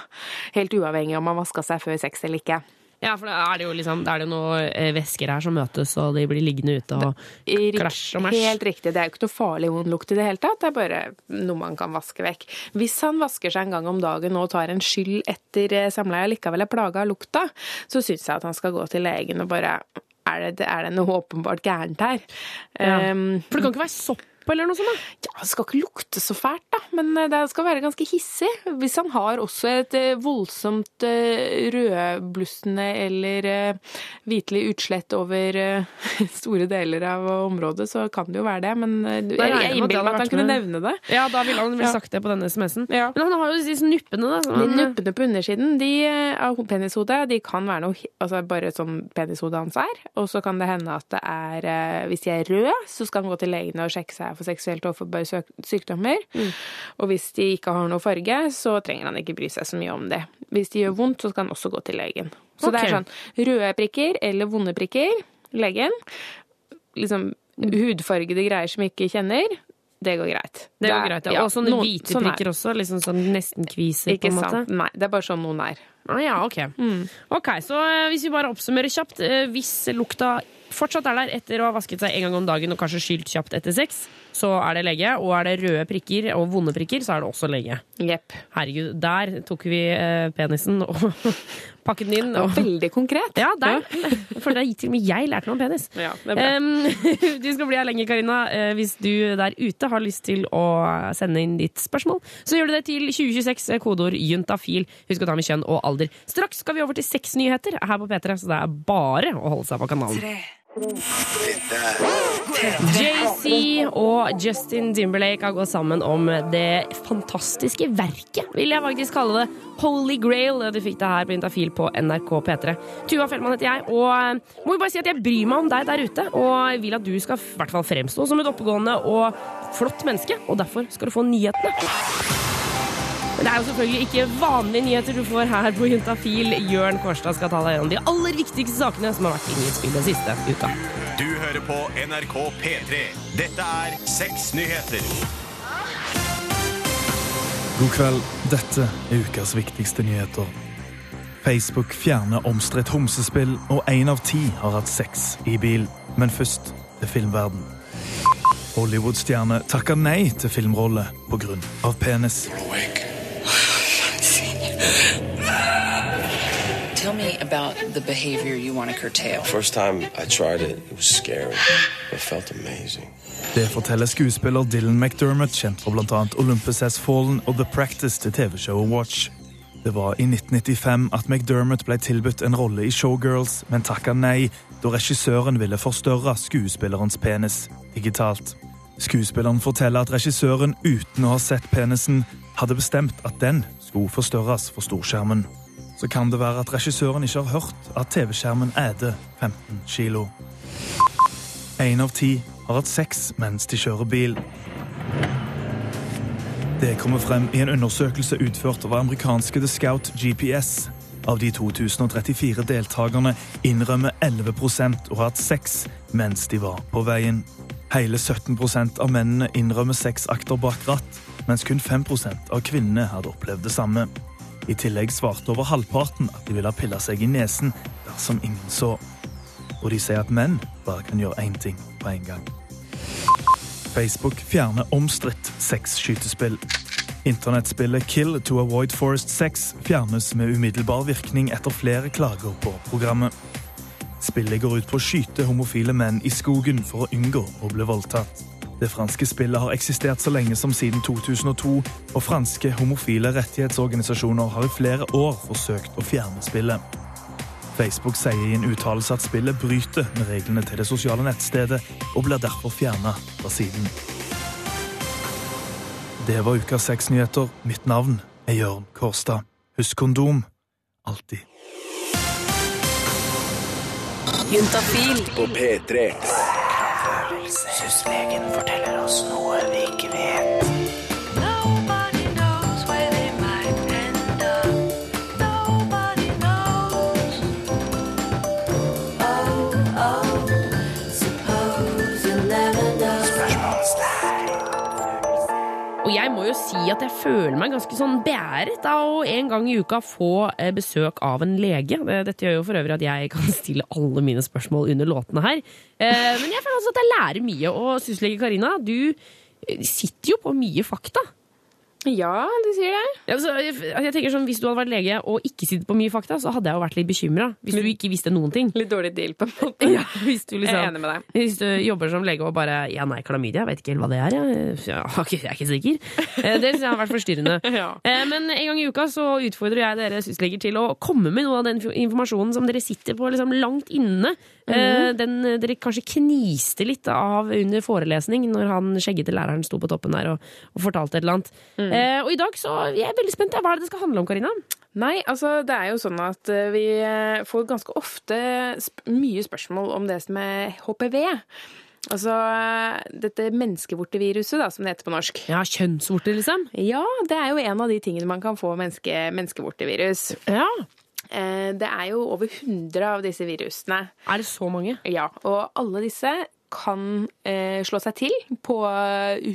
Helt uavhengig om man vaska seg før sex eller ikke. Ja, for da er det jo liksom, da er det noen eh, væsker her som møtes, og de blir liggende ute og I- krasj og mæsj. Helt riktig. Det er jo ikke noe farlig vond lukt i det hele tatt. Det er bare noe man kan vaske vekk. Hvis han vasker seg en gang om dagen og tar en skyld etter eh, samleie og likevel er plaga av lukta, så syns jeg at han skal gå til legen og bare er det, er det noe åpenbart gærent her? Ja. Um, For det kan ikke være sopp eller noe sånt? da? Ja, Det skal ikke lukte så fælt, da, men eh, det skal være ganske hissig. Hvis han har også et eh, voldsomt eh, rødblussende eller hvitlig utslett over store deler av området, så kan det jo være det. Men jeg, jeg innbiller meg at han kunne nevne det. Ja, da ville han vel Ja. sagt det på denne SMS-en. Ja. Men han har jo disse nuppene, da. som De nuppene på undersiden de, av penishodet de kan være noe altså bare sånn penishodet hans er. Og så kan det hende at det er Hvis de er røde, så skal han gå til legen og sjekke seg for seksuelt overforbare sykdommer. Mm. Og hvis de ikke har noe farge, så trenger han ikke bry seg så mye om det. Hvis de gjør vondt, så skal han også gå til legen. Så det er sånn røde prikker eller vonde prikker, legen. Liksom hudfargede greier som ikke kjenner, det går greit. Det går er- greit, ja. Og sånne hvite sånn er prikker også. Liksom sånn nesten kviser, på Ikke en måte. sant. Nei, det er bare sånn noen er. Ah, ja, ok. Ok, Så eh, hvis vi bare oppsummerer kjapt. eh, Hvis lukta fortsatt er der etter å ha vasket seg en gang om dagen og kanskje skylt kjapt etter sex, så er det lege. Og er det røde prikker og vonde prikker, så er det også lege. Yep. Herregud, der tok vi eh, penisen og pakket den inn. Og... veldig konkret. Ja, der. For det har til og med jeg lært noe om penis. Ja, det er bra. Em, du skal bli her lenge, Karina. Eh, Hvis du der ute har lyst til å sende inn ditt spørsmål, så gjør du det til 2026, eh, kodeord juntafil. Husk å ta med kjønn og alder. Straks skal vi over til seks nyheter her på P3, så det er bare å holde seg på kanalen. JC og Justin Timberlake har gått sammen om det fantastiske verket, vil jeg faktisk kalle det. Holy Grail. Du fikk det her på Intafil på NRK P3. Tuva Fellmann heter jeg, og må jo bare si at jeg bryr meg om deg der ute. Og vil at du skal i hvert fall fremstå som et oppegående og flott menneske, og derfor skal du få nyhetene. Men det er jo selvfølgelig ikke vanlige nyheter du får her på Juntafil. Jørn Kårstad skal ta deg gjennom de aller viktigste sakene som har vært i nyhetsbildet siste uka. Du hører på NRK P3. Dette er Seks nyheter. God kveld. Dette er ukas viktigste nyheter. Facebook fjerner omstridt homsespill, og én av ti har hatt sex i bil. Men først til filmverden. Hollywood-stjerne takker nei til filmrolle pga. penis. Tell me about the behavior you want to curtail. First time I tried it, it was scary. It felt amazing. Det forteller skuespiller Dylan McDermott, kjent for bl.a. Olympus Has Fallen og The Practice til TV-showet Watch. Det var i 1995 at McDermott ble tilbudt en rolle i Showgirls, men takka nei da regissøren ville forstørre skuespillerens penis digitalt. Skuespilleren forteller at regissøren, uten å ha sett penisen, hadde bestemt at den skulle forstørres for storskjermen. Så kan det være at regissøren ikke har hørt at TV-skjermen æder 15 kilo. Én av ti har hatt sex mens de kjører bil. Det kommer frem i en undersøkelse utført av amerikanske The Scout GPS. Av de 2034 deltakerne innrømmer 11 å ha hatt sex mens de var på veien. Hele 17% av mennene innrømmer sexakter bak ratt, mens kun 5% av kvinnene hadde opplevd det samme. I tillegg svarte over halvparten at de ville ha pilla seg i nesen dersom ingen så. Og de sier at menn bare kan gjøre én ting på en gang. Facebook fjerner omstridt sexskytespill. Internettspillet Kill to avoid forest sex fjernes med umiddelbar virkning etter flere klager på programmet. Spillet går ut på å skyte homofile menn i skogen for å unngå å bli voldtatt. Det franske spillet har eksistert så lenge som siden 2002, og franske homofile rettighetsorganisasjoner har i flere år forsøkt å fjerne spillet. Facebook sier i en uttalelse at spillet bryter med reglene til det sosiale nettstedet, og blir derfor fjerna fra siden. Det var ukas sexnyheter. Mitt navn er Jørn Kårstad. Husk kondom. Alltid. Juntafil På P3. Syslegen forteller oss noe vi ikke vet. Må jo si at jeg føler meg ganske sånn beæret av å en gang i uka få eh, besøk av en lege. Dette gjør jo for øvrig at jeg kan stille alle mine spørsmål under låtene her. Eh, Men jeg føler også at jeg lærer mye. Og syslege Karina, du eh, sitter jo på mye fakta. Ja, du sier det. Ja, altså, jeg, jeg tenker sånn, Hvis du hadde vært lege og ikke sittet på mye fakta, så hadde jeg jo vært litt bekymra. Hvis du ikke visste noen ting. Litt dårlig deal, på en måte. Ja, hvis du liksom, Jeg er enig med deg. Hvis du jobber som lege og bare Ja, nei, klamydia, jeg vet ikke helt hva det er. Jeg, ja, okay, jeg er ikke sikker. Eh, Det synes jeg har vært forstyrrende. Ja. Eh, Men en gang i uka så utfordrer jeg dere sysleger til å komme med noe av den informasjonen som dere sitter på liksom langt inne. Mm. Den dere kanskje kniste litt av under forelesning når han skjeggete læreren sto på toppen der og, og fortalte et eller annet. Mm. Eh, Og i dag så jeg er veldig spent. Hva er det det skal handle om, Karina? Nei, altså det er jo sånn at eh, vi eh, får ganske ofte sp mye spørsmål om det som er HPV. Altså eh, dette menneskevorteviruset, da, som det heter på norsk. Ja, Kjønnsvorter, liksom? Ja, det er jo en av de tingene man kan få menneske, menneskevortevirus. Ja. Det er jo over 100 av disse virusene. Er det så mange? Ja, og alle disse kan eh, slå seg til på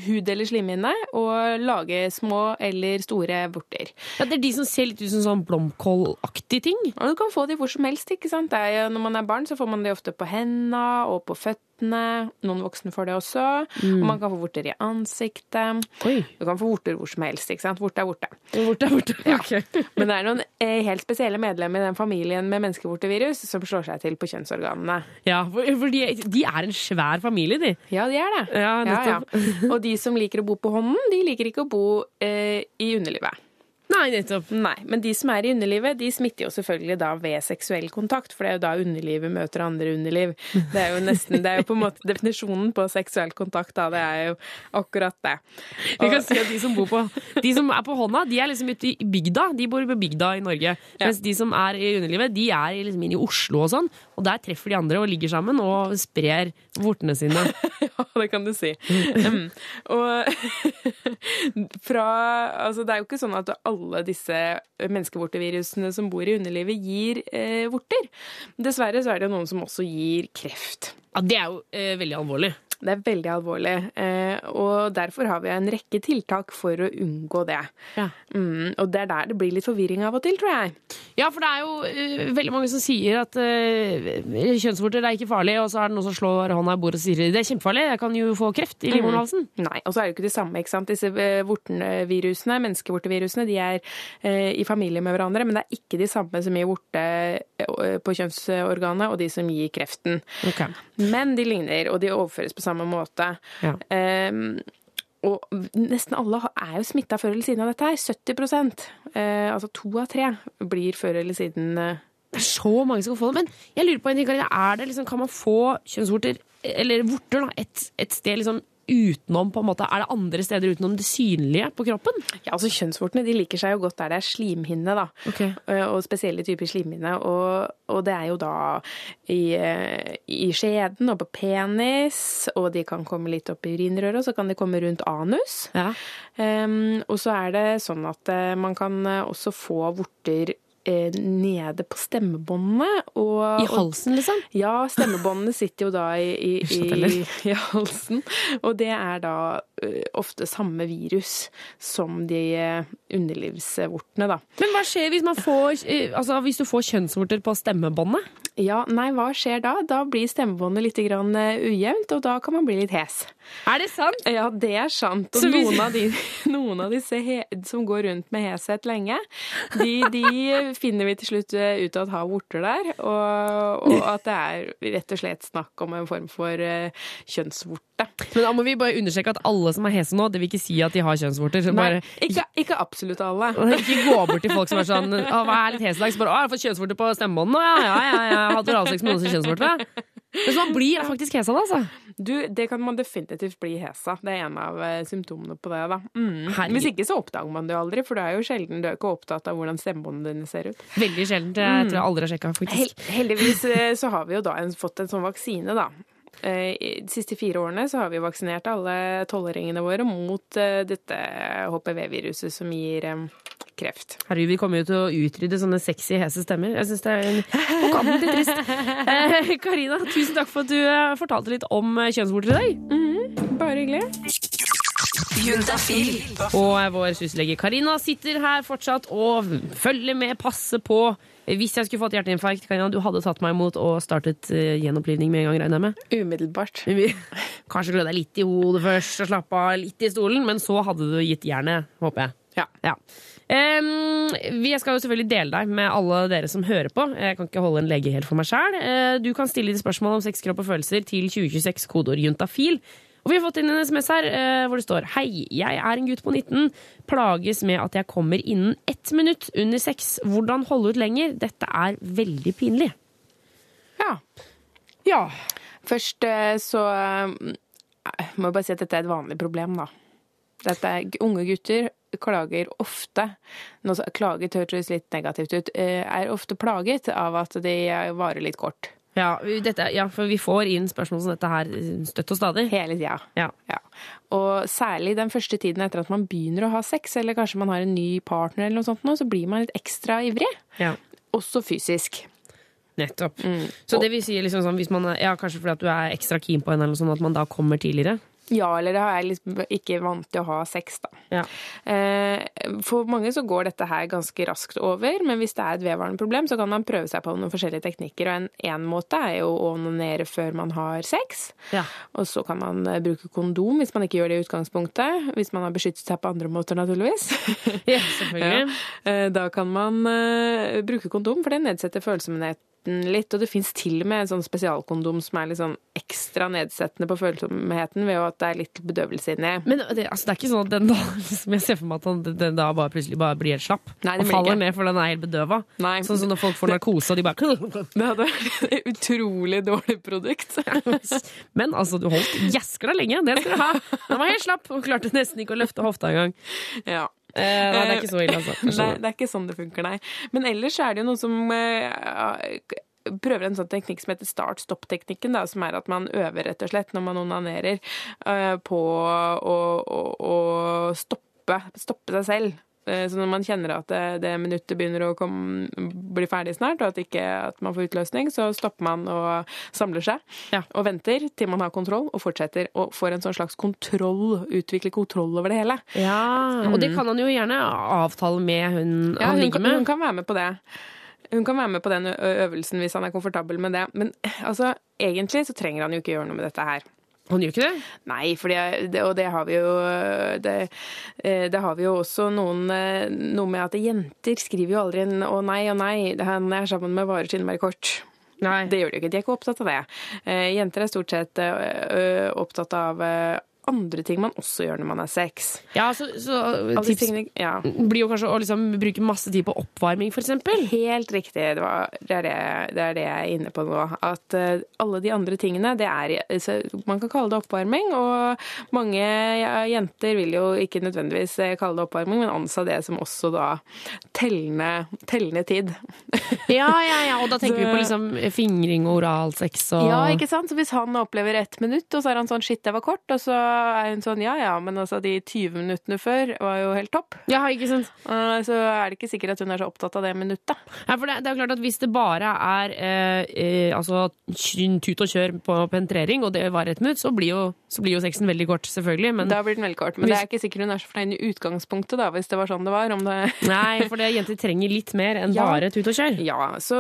hud eller slimhinne og lage små eller store vorter. Ja, Det er de som ser litt ut som sånn blomkålaktige ting? Og du kan få de hvor som helst. ikke sant? Det er når man er barn, så får man de ofte på hendene og på føttene. Noen voksne får det også. Mm. Og man kan få vorter i ansiktet. Du kan få vorter hvor som helst. ikke sant? Vorte er vorte. Vorte er vorte. Ja. Men det er noen eh, helt spesielle medlemmer i den familien med menneskevortevirus som slår seg til på kjønnsorganene. Ja, for de, de er en svær familie, de. Ja, de er det. Ja, ja, Og de som liker å bo på hånden, de liker ikke å bo eh, i underlivet. Nei, nettopp. Nei, Men de som er i underlivet, de smitter jo selvfølgelig da ved seksuell kontakt, for det er jo da underlivet møter andre underliv. Det er jo nesten, det er jo på en måte definisjonen på seksuell kontakt, da. Det er jo akkurat det. Vi kan si at de som, bor på, de som er på hånda, de er liksom ute i bygda. De bor på bygda i Norge. Mens de som er i underlivet, de er liksom inne i Oslo og sånn. Og der treffer de andre og ligger sammen og sprer vortene sine. ja, det kan du si. Mm. Og fra Altså, det er jo ikke sånn at alle disse menneskevortevirusene som bor i underlivet, gir eh, vorter. Dessverre så er det noen som også gir kreft. Ja, Det er jo eh, veldig alvorlig. Det er veldig alvorlig, eh, og derfor har vi en rekke tiltak for å unngå det. Ja. Mm, og det er der det blir litt forvirring av og til, tror jeg. Ja, for det er jo uh, veldig mange som sier at uh, kjønnsvorter er ikke farlig, og så er det noen som slår hånda i bordet og sier det er kjempefarlig, jeg kan jo få kreft i livmorhalsen. Mm. Nei, og så er det jo ikke det samme, ikke sant. Disse vortenvirusene, vortevirusene, menneskevortevirusene, de er uh, i familie med hverandre, men det er ikke de samme som gir vorte på kjønnsorganet, og de som gir kreften. Okay. Men de ligner, og de overføres på samme måte. Ja. Um, og nesten alle er jo smitta før eller siden av dette her. 70% eh, altså to av tre blir før eller siden eh. Det er så mange som kan få det. Men jeg lurer på en ting, Karina. Er det liksom, kan man få kjønnsvorter, eller vorter, da, et, et sted liksom utenom på en måte, Er det andre steder utenom det synlige på kroppen? Ja, altså Kjønnsvortene de liker seg jo godt der det er slimhinne, da. Okay. Og spesielle typer slimhinne. Og, og, det er jo da i, i, skjeden og på penis, og de kan komme litt opp i urinrøret, og så kan de komme rundt anus. Ja. Um, og så er det sånn at uh, man kan også få vorter eh, nede på stemmebåndene. Og, I halsen, liksom? Ja, stemmebåndene sitter jo da i, i, i, i halsen. Og det er da ofte samme virus som de uh, underlivsvortene, da. Men hva skjer hvis, man får, uh, altså, hvis du får kjønnsvorter på stemmebåndet? Ja, nei, hva skjer da? Da blir stemmebåndet litt grann, ujevnt, og da kan man bli litt hes. Er det sant? Ja, det er sant. Og hvis... noen, av de, noen av disse som går rundt med heshet lenge, de, de finner vi til slutt ut at har vorter der, og, og, at det er rett og slett snakk om en form for kjønnsvorte. Men da må vi bare understreke at alle som er hese nå, det vil ikke si at de har kjønnsvorter. Nei, ikke, ikke, absolutt alle. Ikke gå bort til folk som er sånn Å, hva er litt hes i dag? Så bare Å, jeg har fått kjønnsvorter på stemmebåndet nå, ja, ja, ja. ja. Jeg hatt oralsex med noen som har kjønnsvorter. Men man blir faktisk hesa da, altså. Du, det kan man definitivt bli hesa. Det er en av uh, symptomene på det, da. Mm. Hvis ikke så oppdager man det jo aldri, for du er jo sjelden du er ikke opptatt av hvordan stemmebåndene dine ser ut. Veldig sjeldent. Jeg tror jeg aldri har sjekka, faktisk. Hel heldigvis uh, så har vi jo da en, fått en sånn vaksine, da. Uh, de siste fire årene så har vi vaksinert alle tolvåringene våre mot dette HPV-viruset som gir um, kreft. Herregud, vi kommer jo til å utrydde sånne sexy, hese stemmer. Jeg syns det er en på kanten litt trist. Eh, Karina, tusen takk for at du fortalte litt om kjønnsvorter i dag. Mm, bare hyggelig. Juntafil. Og vår syslege Karina sitter her fortsatt og følger med, passer på. Hvis jeg skulle fått hjerteinfarkt, Karina, du hadde tatt meg imot og startet uh, gjenopplivning med en gang, regner jeg med? Umiddelbart. Kanskje klø deg litt i hodet først og slappe av litt i stolen, men så hadde du gitt jernet, håper jeg. Ja. ja. Um, vi skal jo selvfølgelig dele deg med alle dere som hører på. Jeg kan ikke holde en lege helt for meg sjæl. Uh, du kan stille ditt spørsmål om sex, kropp og følelser til 2026, kodeord juntafil. Og vi har fått inn en SMS her uh, hvor det står Hei, jeg er en gutt på 19. Plages med at jeg kommer innen ett minutt under sex. Hvordan holde ut lenger? Dette er veldig pinlig. Ja. Ja. Først så så må jeg bare si at dette er et vanlig problem, da. Dette er unge gutter klager ofte Nå klaget høres litt negativt ut. Er ofte plaget av at de varer litt kort. Ja, dette, ja, for vi får inn spørsmål som dette her støtt og stadig. Hele tida. Ja. ja. Og særlig den første tiden etter at man begynner å ha sex, eller kanskje man har en ny partner, eller noe sånt, så blir man litt ekstra ivrig. Ja. Også fysisk. Nettopp. Mm. Så det vil si liksom sånn, hvis man er, ja, kanskje fordi at du er ekstra keen på henne, eller sånn, at man da kommer tidligere? Ja, eller det har jeg liksom ikke vant til å ha sex, da. Ja. Eh, for mange så går dette her ganske raskt over, men hvis det er et vedvarende problem, så kan man prøve seg på noen forskjellige teknikker. Og en, en måte er jo å onanere før man har sex. Ja. Og så kan man uh, bruke kondom hvis man ikke gjør det i utgangspunktet. Hvis man har beskyttet seg på andre måter, naturligvis. ja, selvfølgelig. Eh, da kan man bruke kondom, for det nedsetter følsomhet den litt. Og det fins til og med en sånn spesialkondom som er litt sånn ekstra nedsettende på følsomheten ved at det er litt bedøvelse inni. Men det, altså, det er ikke sånn at den da liksom Jeg ser for meg at den, den da bare plutselig bare blir helt slapp. Nei, og faller ikke. ned for den er helt bedøva. Sånn som når folk får narkose og de bare Det hadde vært et utrolig dårlig produkt. Men altså, du holdt deg lenge. Det skal du ha. Den var helt slapp og klarte nesten ikke å løfte hofta engang. Ja. Eh, nei, det er ikke så ille, altså. Nei, det er ikke sånn det funker, nei. Men ellers er det jo noe som eh, prøver en sånn teknikk som heter start-stopp-teknikken, som er at man øver rett og slett når man onanerer eh, på å, å, å stoppe, stoppe seg selv. Eh, Så når man kjenner at det, det minuttet begynner å komme, bli ferdig snart, og at, ikke, at man får utløsning, så stopper man og samler seg. Og venter til man har kontroll, og fortsetter. Og får en sånn slags kontroll, utvikler kontroll over det hele. Ja, og det kan han jo gjerne avtale med hun Ja, han ligger kan, med. hun kan være med på det. Hun kan være med på den øvelsen hvis han er komfortabel med det. Men altså, egentlig så trenger han jo ikke gjøre noe med dette her. Han gjør ikke det? Nei, det, og det har vi jo det, eh, det har vi jo også noen eh, Noe med at jenter skriver jo aldri en 'å nei, å nei', han er sammen med varer til innmari kort. Det gjør de jo ikke. De er ikke opptatt av det. Eh, Jenter er stort sett opptatt av andre ting man også gjør når man er sex. Ja, så, så tips tingene- ja. blir jo kanskje å liksom bruke masse tid på oppvarming, eksempel. Helt riktig. Det, var, det, er det, det er det jeg er inne på nå. At uh, alle de andre tingene, det er så Man kan kalle det oppvarming, og mange ja, jenter vil jo ikke nødvendigvis eh, kalle det oppvarming, men ansa det som også da tellende, tellende tid. Ja, ja, ja, og da tenker vi på liksom fingring og oralsex og Ja, ikke sant? Så hvis han opplever ett minutt, og så er han sånn 'shit, det var kort', og så er hun sånn 'ja ja', men altså de 20 minuttene før var jo helt topp. Ja, ikke sant? Eh, Så er det ikke sikkert at hun er så opptatt av det minuttet. Ja, for det, det er jo klart at Hvis det bare er eh, eh, altså, tut og kjør på penetrering, og det varer et minutt, så blir, jo, så blir jo sexen veldig kort, selvfølgelig. Men, Da blir den veldig kort. Men det er ikke sikkert hun er så fornøyd i utgangspunktet, da, hvis det var sånn det var. Om det... Nei, for det, jenter trenger litt mer enn Ja. bare tut og kjør. Ja, så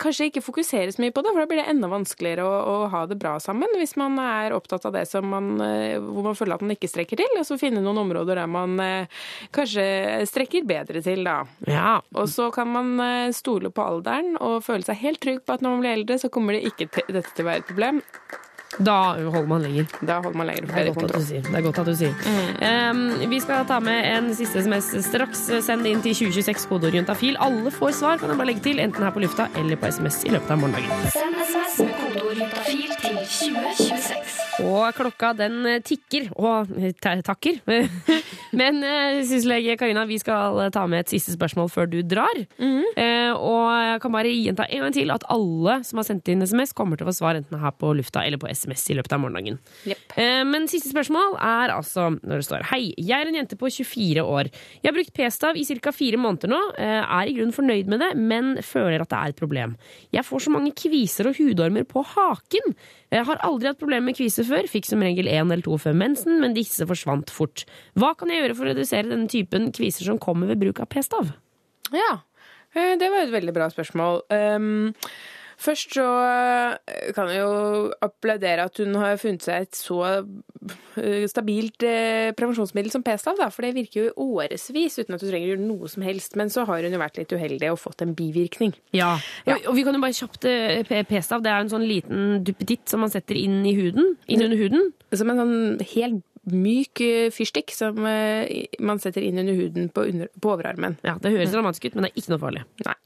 kanskje ikke fokusere så mye på det, for da blir det enda vanskeligere å, å ha det bra sammen hvis man er opptatt av det som man, eh, hvor man føler at man ikke strekker til, og så finne noen områder der man eh, kanskje strekker bedre til, da. Ja. Og så kan man eh, stole på alderen og føle seg helt trygg på at når man blir eldre, så kommer det ikke til, dette til å være et problem. Da holder man lenger. Da holder man lenger Det er godt at du sier. Det er godt at du sier. Um, vi skal ta med en siste SMS straks. Send inn til 2026 kodeord juntafil. Alle får svar, kan jeg bare legge til, enten her på lufta eller på SMS i løpet av morgendagen. Send SMS med kodeord juntafil til 2026. Og klokka den eh, tikker, og eh, takker. Men eh, syslege Karina, vi skal ta med et siste spørsmål før du drar. Eh, og jeg kan bare gjenta en gang til at alle som har sendt inn SMS, kommer til å få svar enten her på lufta eller på SMS i løpet av morgendagen. Yep. men siste spørsmål er altså når det står Hei, jeg er en jente på 24 år. Jeg har brukt p-stav i ca. fire måneder nå. eh, Er i grunnen fornøyd med det, men føler at det er et problem. Jeg får så mange kviser og hudormer på haken. Jeg har aldri hatt problemer med kviser før. Fikk som regel én eller to før mensen, men disse forsvant fort. Hva kan jeg gjøre for å redusere denne typen kviser som kommer ved bruk av p-stav? Ja, eh, det var et veldig bra spørsmål. Um, Først så eh, kan jeg jo applaudere at hun har funnet seg et så eh, stabilt eh, prevensjonsmiddel som p-stav, for det virker jo i årevis uten at du trenger å gjøre noe som helst. Men så har hun jo vært litt uheldig og fått en bivirkning. Ja. Og, og vi kan jo bare kjapt P-stav. Det er en sånn liten duppeditt som man setter inn i huden. Inn under huden. Som en sånn helt myk fyrstikk som man setter inn under huden på, under, på overarmen. Ja, Det høres dramatisk ut, men det er ikke noe farlig. Nei.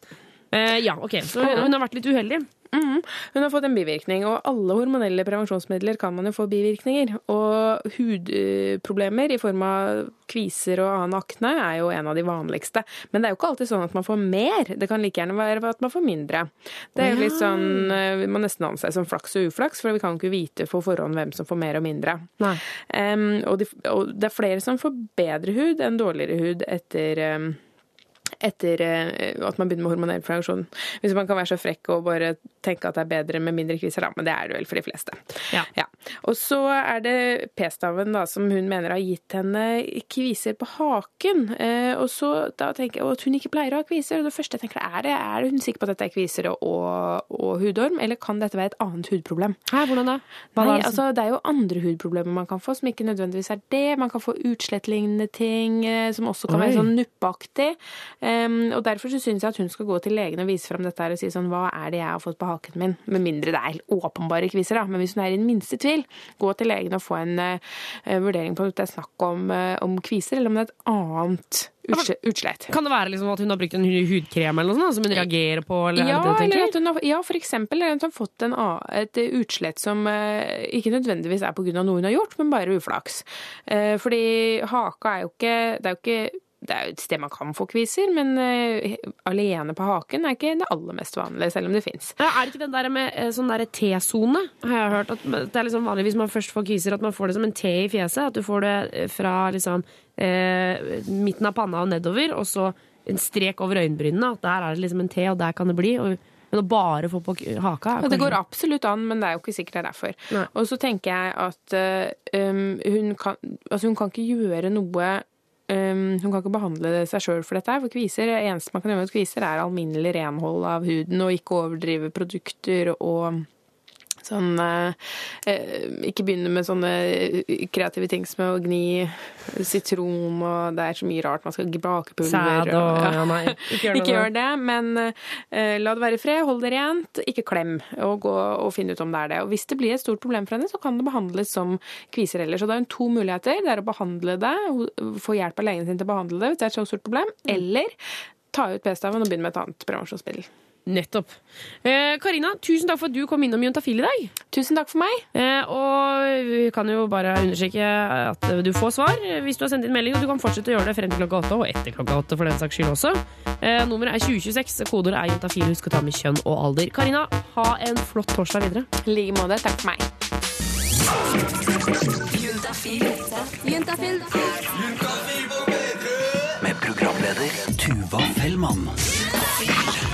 Eh, ja, ok. Så hun har vært litt uheldig. Mm. Hun har fått en bivirkning, og alle hormonelle prevensjonsmidler kan man jo få bivirkninger. Og hudproblemer i form av kviser og annen akne er jo en av de vanligste. Men det er jo ikke alltid sånn at man får mer. Det kan like gjerne være at man får mindre. Det er jo litt sånn eh, Vi må nesten anse som flaks og uflaks, for vi kan ikke vite på forhånd hvem som får mer og mindre. Em, og, de, og det er flere som får bedre hud enn dårligere hud etter em, etter eh, at man begynner med hormonell prevensjon. Hvis man kan være så frekk og bare tenke at det er bedre med mindre kviser, da. Men det er det vel for de fleste. Ja. Og så er det p-staven da, som hun mener har gitt henne kviser på haken. Eh, og så da tenker jeg at hun ikke pleier å ha kviser. Og det første jeg tenker er det, er hun sikker på at dette er kviser og, og, og hudorm, eller kan dette være et annet hudproblem? Hæ, hvordan da? Nei, det, altså, det er jo andre hudproblemer man kan få, som ikke nødvendigvis er det. Man kan få utslettlignende ting, eh, som også kan Oi. være sånn nuppeaktig. Eh, Em, og derfor så syns jeg at hun skal gå til legen og vise fram dette her og si sånn hva er det jeg har fått på haken min? Med mindre det er åpenbare kviser, da. Men hvis hun er i den minste tvil, gå til legen og få en uh, vurdering på om det er snakk om, uh, om kviser, eller om det er et annet utsle- utslett. Kan det være liksom at hun har brukt en hudkrem eller noe sånt, som hun reagerer på? Eller Ja, det det eller at hun har, ja, for eksempel eller at hun har fått en, et utslett som eh, ikke nødvendigvis er på grunn av noe hun har gjort, men bare uflaks. Eh, fordi haka er jo ikke Det er jo ikke det er jo et sted man kan få kviser, men uh, alene på haken er ikke det aller mest vanlige, selv om det fins. Ja, er det ikke den der med eh, sånn der T-sone? Har jeg hørt at Det er liksom vanlig hvis man først får kviser, at man får det som en T i fjeset. At du får det eh, fra liksom eh, midten av panna og nedover, og så en strek over øyenbrynene. At der er det liksom en T, og der kan det bli. Og, men å bare få på haka Ja, det går absolutt an, men det er jo ikke sikkert det er derfor. Og så tenker jeg at um, hun, kan, altså hun kan ikke gjøre noe um, Hun kan ikke behandle seg sjøl for dette. For kviser, eneste man kan gjøre med kviser, er alminnelig renhold av huden, og ikke overdrive produkter og Sånn eh, eh, Ikke begynne med sånne eh, kreative ting som å gni sitron, og det er så mye rart man skal bake pulver Sæd og- ja, nei, ikke gjør. Ikke gjør det, men uh, la det være i fred, hold det rent, ikke klem, og gå og finne ut om det er det. Og hvis det blir et stort problem for henne, så kan det behandles som kviser ellers. Og det er jo to muligheter. Det er å behandle det, få hjelp av legen sin til å behandle det hvis det er et så stort problem, eller ta ut p-staven og begynne med et annet prevensjonsmiddel. Nettopp. Eh, Karina, tusen takk for at du kom innom Juntafil i dag. Tusen takk for meg. Eh, og vi kan jo bare understreke at du får svar hvis du har sendt inn melding, og du kan fortsette å gjøre det frem til klokka åtte, og etter klokka åtte for den saks skyld også. Eh, nummeret er 2026, kodeordet er Juntafil. Husk å ta med kjønn og alder. Karina, ha en flott torsdag videre. I like måte. Takk for meg. Juntafil. Juntafil. Med programleder Tuva Fellmann.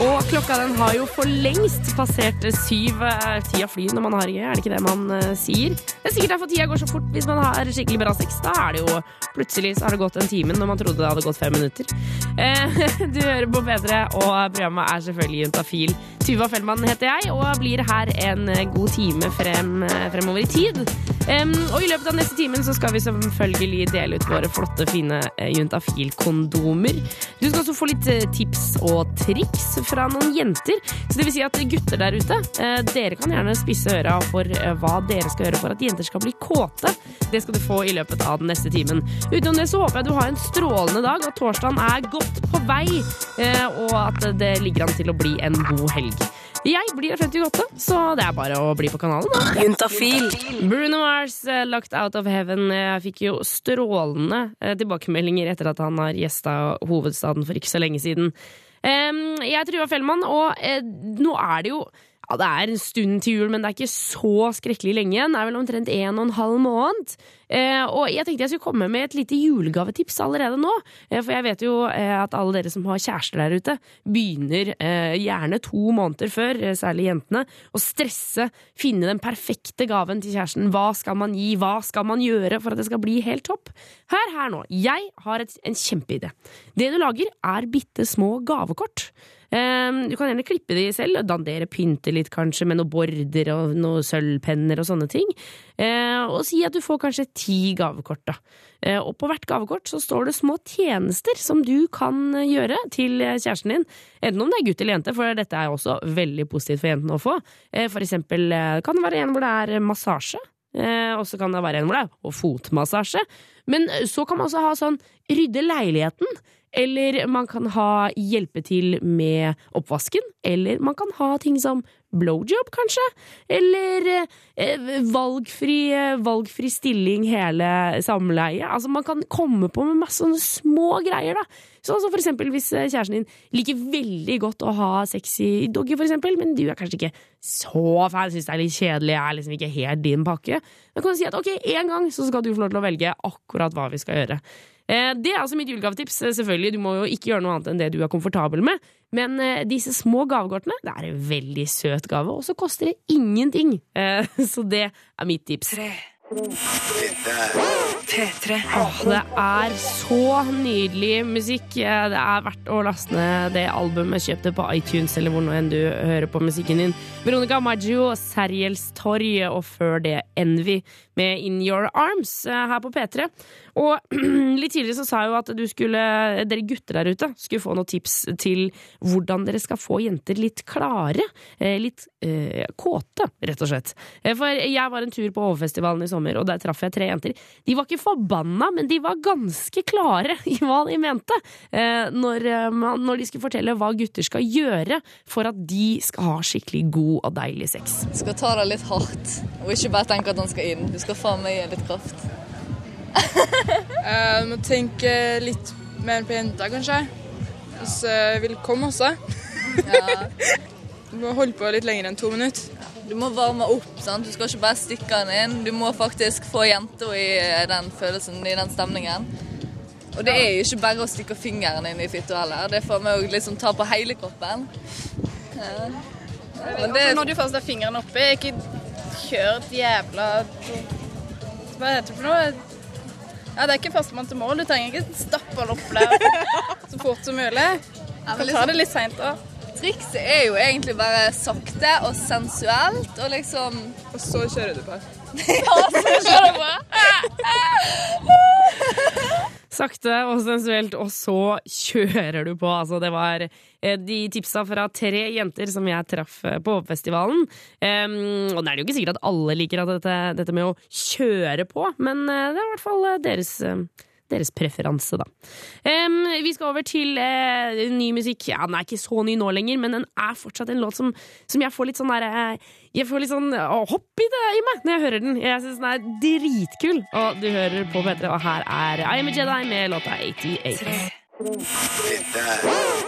Og klokka den har jo for lengst passert syv. Eh, Tida flyr når man har gøy, er det ikke det man uh, sier? Det er sikkert derfor tida går så fort hvis man har skikkelig bra sex. Da er det jo plutselig så har det gått en time når man trodde det hadde gått fem minutter. Uh, du hører på P3, og programmet er selvfølgelig Juntafil. Tuva Fellmann heter jeg, og blir her en god time frem, fremover i tid. Em, og i løpet av neste timen så skal vi selvfølgelig dele ut våre flotte, fine eh, Juntafil-kondomer. Du skal også få litt eh, tips og triks fra noen jenter. Så det vil si at gutter der ute, uh, dere kan gjerne spisse øra for hva dere skal gjøre for at jenter skal bli kåte. Det skal du få i løpet av den neste timen. Utenom det så håper jeg du har en strålende dag, at torsdagen er godt på vei, og at det ligger an til å bli en god helg. Jeg blir frem til åtte, så det er bare å bli på kanalen. Juntafil. Bruno Mars, eh, 'Locked Out of Heaven'. Jeg fikk jo strålende eh, tilbakemeldinger etter at han har gjesta hovedstaden for ikke så lenge siden. Em, Jeg Trua Fellmann, og eh, nå er det jo ja, Det er en stund til jul, men det er ikke så skrekkelig lenge igjen. Det er vel omtrent en og en halv måned. Eh, og jeg tenkte jeg skulle komme med et lite julegavetips allerede nå. Eh, for jeg vet jo eh, at alle dere som har kjærester der ute, begynner eh, gjerne to måneder før, eh, særlig jentene, å stresse, finne den perfekte gaven til kjæresten. Hva skal man gi? Hva skal man gjøre for at det skal bli helt topp? Hør her nå. Jeg har et, en kjempeidé. Det du lager, er bitte små gavekort. Um, du kan gjerne klippe de selv, dandere, pynte litt kanskje med noen border og noen sølvpenner og sånne ting. Eh, og si at du får kanskje ti gavekort, da. Eh, og på hvert gavekort så står det små tjenester som du kan eh, gjøre til eh, kjæresten din. Enten om det er gutt eller jente, for dette er også veldig positivt for jentene å få. For eksempel eh, kan det være en hvor det er massasje. Og så kan det være en hvor det er fotmassasje. Men så kan man også ha sånn rydde leiligheten. Eller man kan ha hjelpe til med oppvasken. Eller man kan ha ting som blowjob, kanskje. Eller eh, valgfri, eh, valgfri stilling hele samleie. Altså Man kan komme på med masse sånne små greier. da Sånn som for eksempel hvis eh, kjæresten din liker veldig godt å ha sexy doggy, for eksempel, men du er kanskje ikke så fan, syns det er litt kjedelig, jeg er liksom ikke helt din pakke. Da kan du si at ok, en gang så skal du få lov til å velge akkurat hva vi skal gjøre. Eh, Det er altså mitt julegavetips. Eh, Selvfølgelig, Du må jo ikke gjøre noe annet enn det du er komfortabel med. Men eh, disse små gavekortene det er en veldig søt gave, og så koster det ingenting. Så det er mitt tips. Er P3. Åh, det er så nydelig musikk. Eh, Det er verdt å laste ned det albumet. Kjøp det på iTunes eller hvor nå enn du hører på musikken din. Veronica Maggio, Sergels torg, og før det Envy med In Your Arms eh, her på P3. Og litt tidligere så sa jeg jo at du skulle, dere gutter der ute skulle få noen tips til hvordan dere skal få jenter litt klare. eh, Litt eh, kåte, rett og slett. For jeg var en tur på Hovefestivalen i sommer, og der traff jeg tre jenter. De var ikke forbanna, men de var ganske klare i hva de mente. eh, Når, eh, man- når de skulle fortelle hva gutter skal gjøre for at de skal ha skikkelig god og deilig sex. Du skal ta det litt hardt, og ikke bare tenke at han skal inn. Du skal faen meg gi litt kraft. Eh, Du må tenke litt mer på jenta, kanskje. Hvis jeg vil komme også. Du må holde på litt lenger enn to minutter. Du må varme opp. sant? Du skal ikke bare stikke den inn. Du må faktisk få jenta i den følelsen, i den stemningen. Og det er jo ikke bare å stikke fingeren inn i fitta heller. Det får vi jo liksom ta på hele kroppen. Ja. Men det, Når du først har fingeren oppe, ikke kjør et jævla Hva heter det for noe? Ja, Det er ikke førstemann til mål. Du trenger ikke stappe den opp der så fort som mulig. Du kan ta det litt seint òg. Trikset er jo egentlig bare sakte og sensuelt, og liksom Og så kjører du på. ja, så kjører du på. Sakte og sensuelt, og så kjører du på. Altså, det var eh, de tipsa fra tre jenter som jeg traff eh, på festivalen. Um, og det er jo ikke sikkert at alle liker at dette, dette med å kjøre på, men eh, det er i hvert fall deres deres preferanse, da. Um, vi skal over til uh, ny musikk. Ja, Den er ikke så ny nå lenger, men den er fortsatt en låt som, som jeg får litt sånn der, eh, Jeg får litt sånn å, hopp i det i meg når jeg hører den. Jeg syns den er dritkul. Og du hører på P3, og her er I Am a Jedi med låta 88. Dette er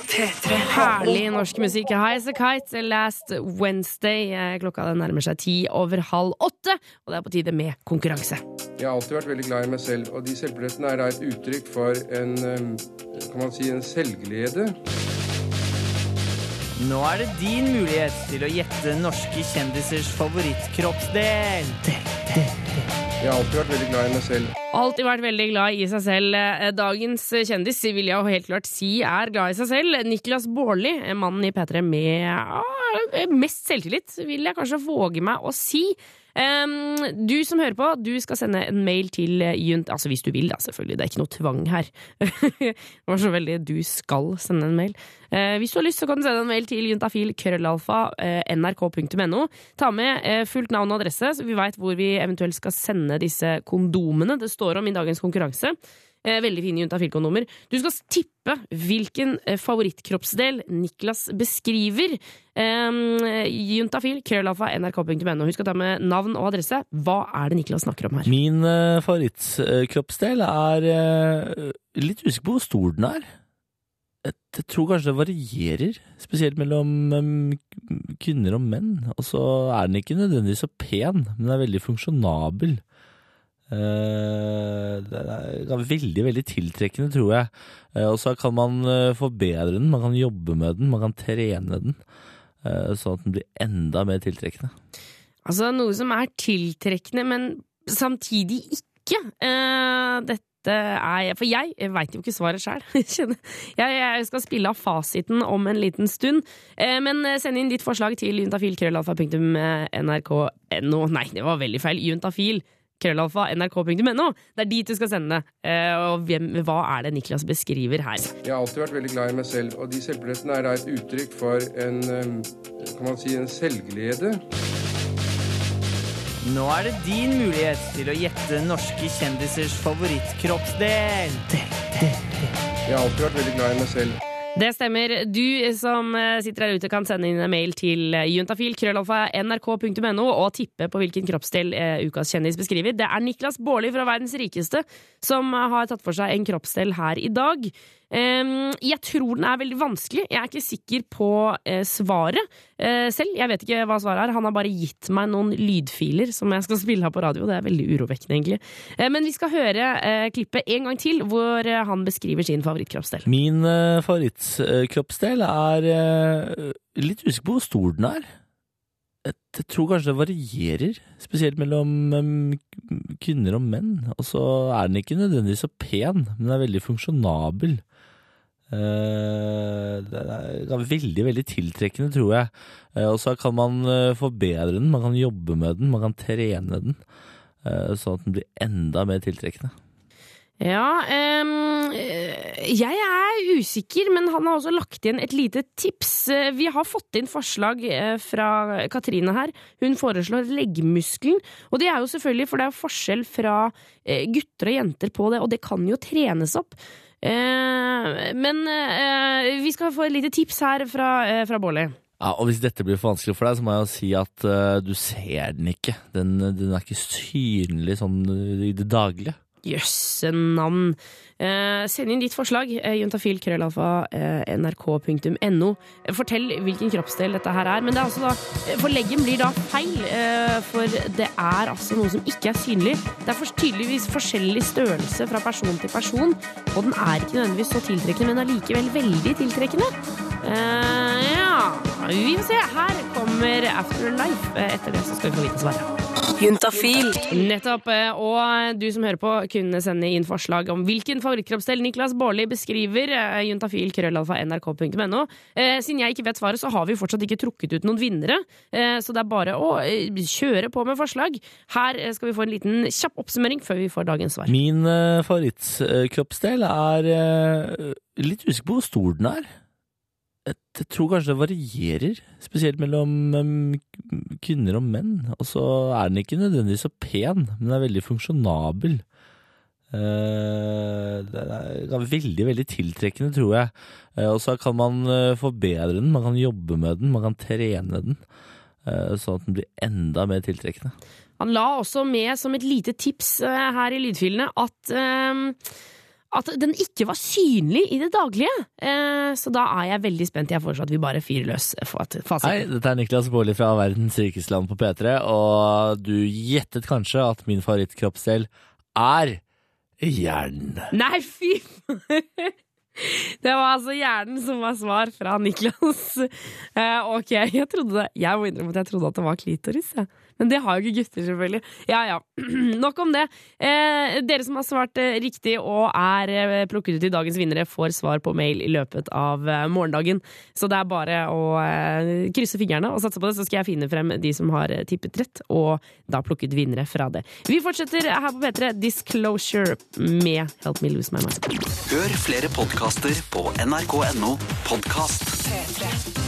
P3. Herlig norsk musikk. High as a Kite Last Wednesday. Eh, Klokka den nærmer seg ti over halv åtte, og det er på tide med konkurranse. Jeg har alltid vært veldig glad i meg selv, og de selvbillettene er da et uttrykk for en, kan man si, en selvglede. Nå er det din mulighet til å gjette norske kjendisers favorittkroppsdel. Jeg har alltid vært veldig glad i meg selv. Alltid vært veldig glad i seg selv. Eh, Dagens kjendis vil jeg helt klart si er glad i seg selv. Niklas Baarli, mannen i P3 med ah, mest selvtillit, vil jeg kanskje våge meg å si. Du som hører på, du skal sende en mail til Junt Altså hvis du vil, da, selvfølgelig. Det er ikke noe tvang her. det var så veldig du skal sende en mail. Eh, hvis du har lyst, så kan du sende en mail til juntafil krøllalfa eh, nrk.no. Ta med eh, fullt navn og adresse, så vi veit hvor vi eventuelt skal sende disse kondomene. Det står om i dagens konkurranse. Eh, veldig fine juntafil-kondomer. Du skal tippe hvilken eh, favorittkroppsdel Niklas beskriver. Um, juntafil, krøllalfa, nrk.no. Husk å ta med navn og adresse. Hva er det Niklas snakker om her? Min uh, favorittkroppsdel er eh, litt usikker på hvor stor den er. Jeg, tror kanskje det varierer, spesielt mellom kvinner og menn. Og så er den ikke nødvendigvis så pen, men den er veldig funksjonabel. Eh, den er veldig, veldig tiltrekkende, tror jeg. Eh, og så kan man eh, forbedre den, man kan jobbe med den, man kan trene den. sånn at den blir enda mer tiltrekkende. Altså noe som er tiltrekkende, men samtidig ikke. Dette er For jeg veit jo ikke svaret sjøl. jeg, jeg skal spille av fasiten om en liten stund. Men send inn ditt forslag til juntafil.krøllalfa.nrk.no. Nei, det var veldig feil. Juntafil. Krøllalfa, nrk.no. Det er dit du skal sende. det. og hvem, hva er det Niklas beskriver her? Jeg har alltid vært veldig glad i meg selv, og de selvbillettene er da et uttrykk for en, eh, kan man si, en selvglede. Nå er det din mulighet til å gjette norske kjendisers favorittkroppsdel. Jeg har alltid vært veldig glad i meg selv. Det stemmer. Du som eh, sitter her ute kan sende inn en mail til eh, juntafil, og tippe på hvilken kroppsdel eh, ukas kjendis beskriver. Det er Niklas Baarli fra Verdens rikeste som har tatt for seg en kroppsdel her i dag. Jeg tror den er veldig vanskelig. Jeg er ikke sikker på eh, svaret eh, selv. Jeg vet ikke hva svaret er. Han har bare gitt meg noen lydfiler som jeg skal spille her på radio. Det er veldig urovekkende, egentlig. Eh, men vi skal høre klippet en gang til, hvor han beskriver sin favorittkroppsdel. Min favorittkroppsdel er litt usikker på hvor stor den er. jeg tror kanskje det varierer, spesielt mellom kvinner og menn. Og så er den ikke nødvendigvis så pen, men den er veldig funksjonabel. Eh, den er veldig, veldig tiltrekkende, tror jeg. Eh, og så kan man eh, forbedre den, man kan jobbe med den, man kan trene den. Sånn at den blir enda mer tiltrekkende. Ja, eh, jeg er usikker, men han har også lagt igjen et lite tips. Vi har fått inn forslag fra Katrine her. Hun foreslår leggmuskelen. Og det er jo selvfølgelig, for det er forskjell fra gutter og jenter på det, og det kan jo trenes opp. Eh, Men eh, vi skal få et lite tips her fra, eh, fra Bårli. Ja, og hvis dette blir for vanskelig for deg, så må jeg jo si at du ser den ikke. Den, den er ikke synlig sånn i det daglige. Jøsse navn. Eh, send inn ditt forslag. Eh, Juntafil, krøllalfa, eh, nrk.no. Eh, Fortell hvilken kroppsdel dette her er. Men det er altså da, eh, for leggen blir da feil, for det er altså noe som ikke er synlig. Det er tydeligvis forskjellig størrelse fra person til person, og den er ikke nødvendigvis så tiltrekkende, men allikevel veldig tiltrekkende. Ja, vi får se. Her kommer Afterlife. Etter det så skal vi få vite svaret. Juntafil. Nettopp. eh, Og du som hører på, kunne sende inn forslag om hvilken favorittkroppsdel Niklas Baarli beskriver. eh, Juntafil, krøllalfa, nrk.no. Eh, Siden jeg ikke vet svaret, så har vi fortsatt ikke trukket ut noen vinnere. Eh, Så det er bare å eh, kjøre på med forslag. Her eh, skal vi få en liten kjapp oppsummering før vi får dagens svar. Min uh, favorittkroppsdel er eh, litt usikker på hvor stor den er. Jeg, tror kanskje det varierer, spesielt mellom um, kvinner og menn. Og så er den ikke nødvendigvis så pen, men den er veldig funksjonabel. Uh, den er veldig, veldig tiltrekkende, tror jeg. Uh, og så kan man uh, forbedre den, man kan jobbe med den, man kan trene den. eh, sånn at den blir enda mer tiltrekkende. Han la også med som et lite tips eh, her i lydfilene at eh, at den ikke var synlig i det daglige. Eh, så da er jeg veldig spent. Jeg foreslår at vi bare fyrer løs Hei, dette er Niklas Baarli fra Verdens rikesland på P3, og du gjettet kanskje at min favorittkroppsdel er hjernen. Nei, fy! Det var altså hjernen som var svar fra Niklas. Eh, ok, jeg trodde det. Jeg må innrømme at jeg trodde at det var klitoris. Ja. Men det har jo ikke gutter, selvfølgelig. Ja ja, nok om det. Eh, dere som har svart eh, riktig og er eh, plukket ut i dagens vinnere, får svar på mail i løpet av eh, morgendagen. Så det er bare å eh, krysse fingrene og satse på det, så skal jeg finne frem de som har tippet rett, og da plukket vinnere fra det. Vi fortsetter her på P3 Disclosure med Help Me Lose My Mind. Hør flere podkaster på nrk.no podkast. P3.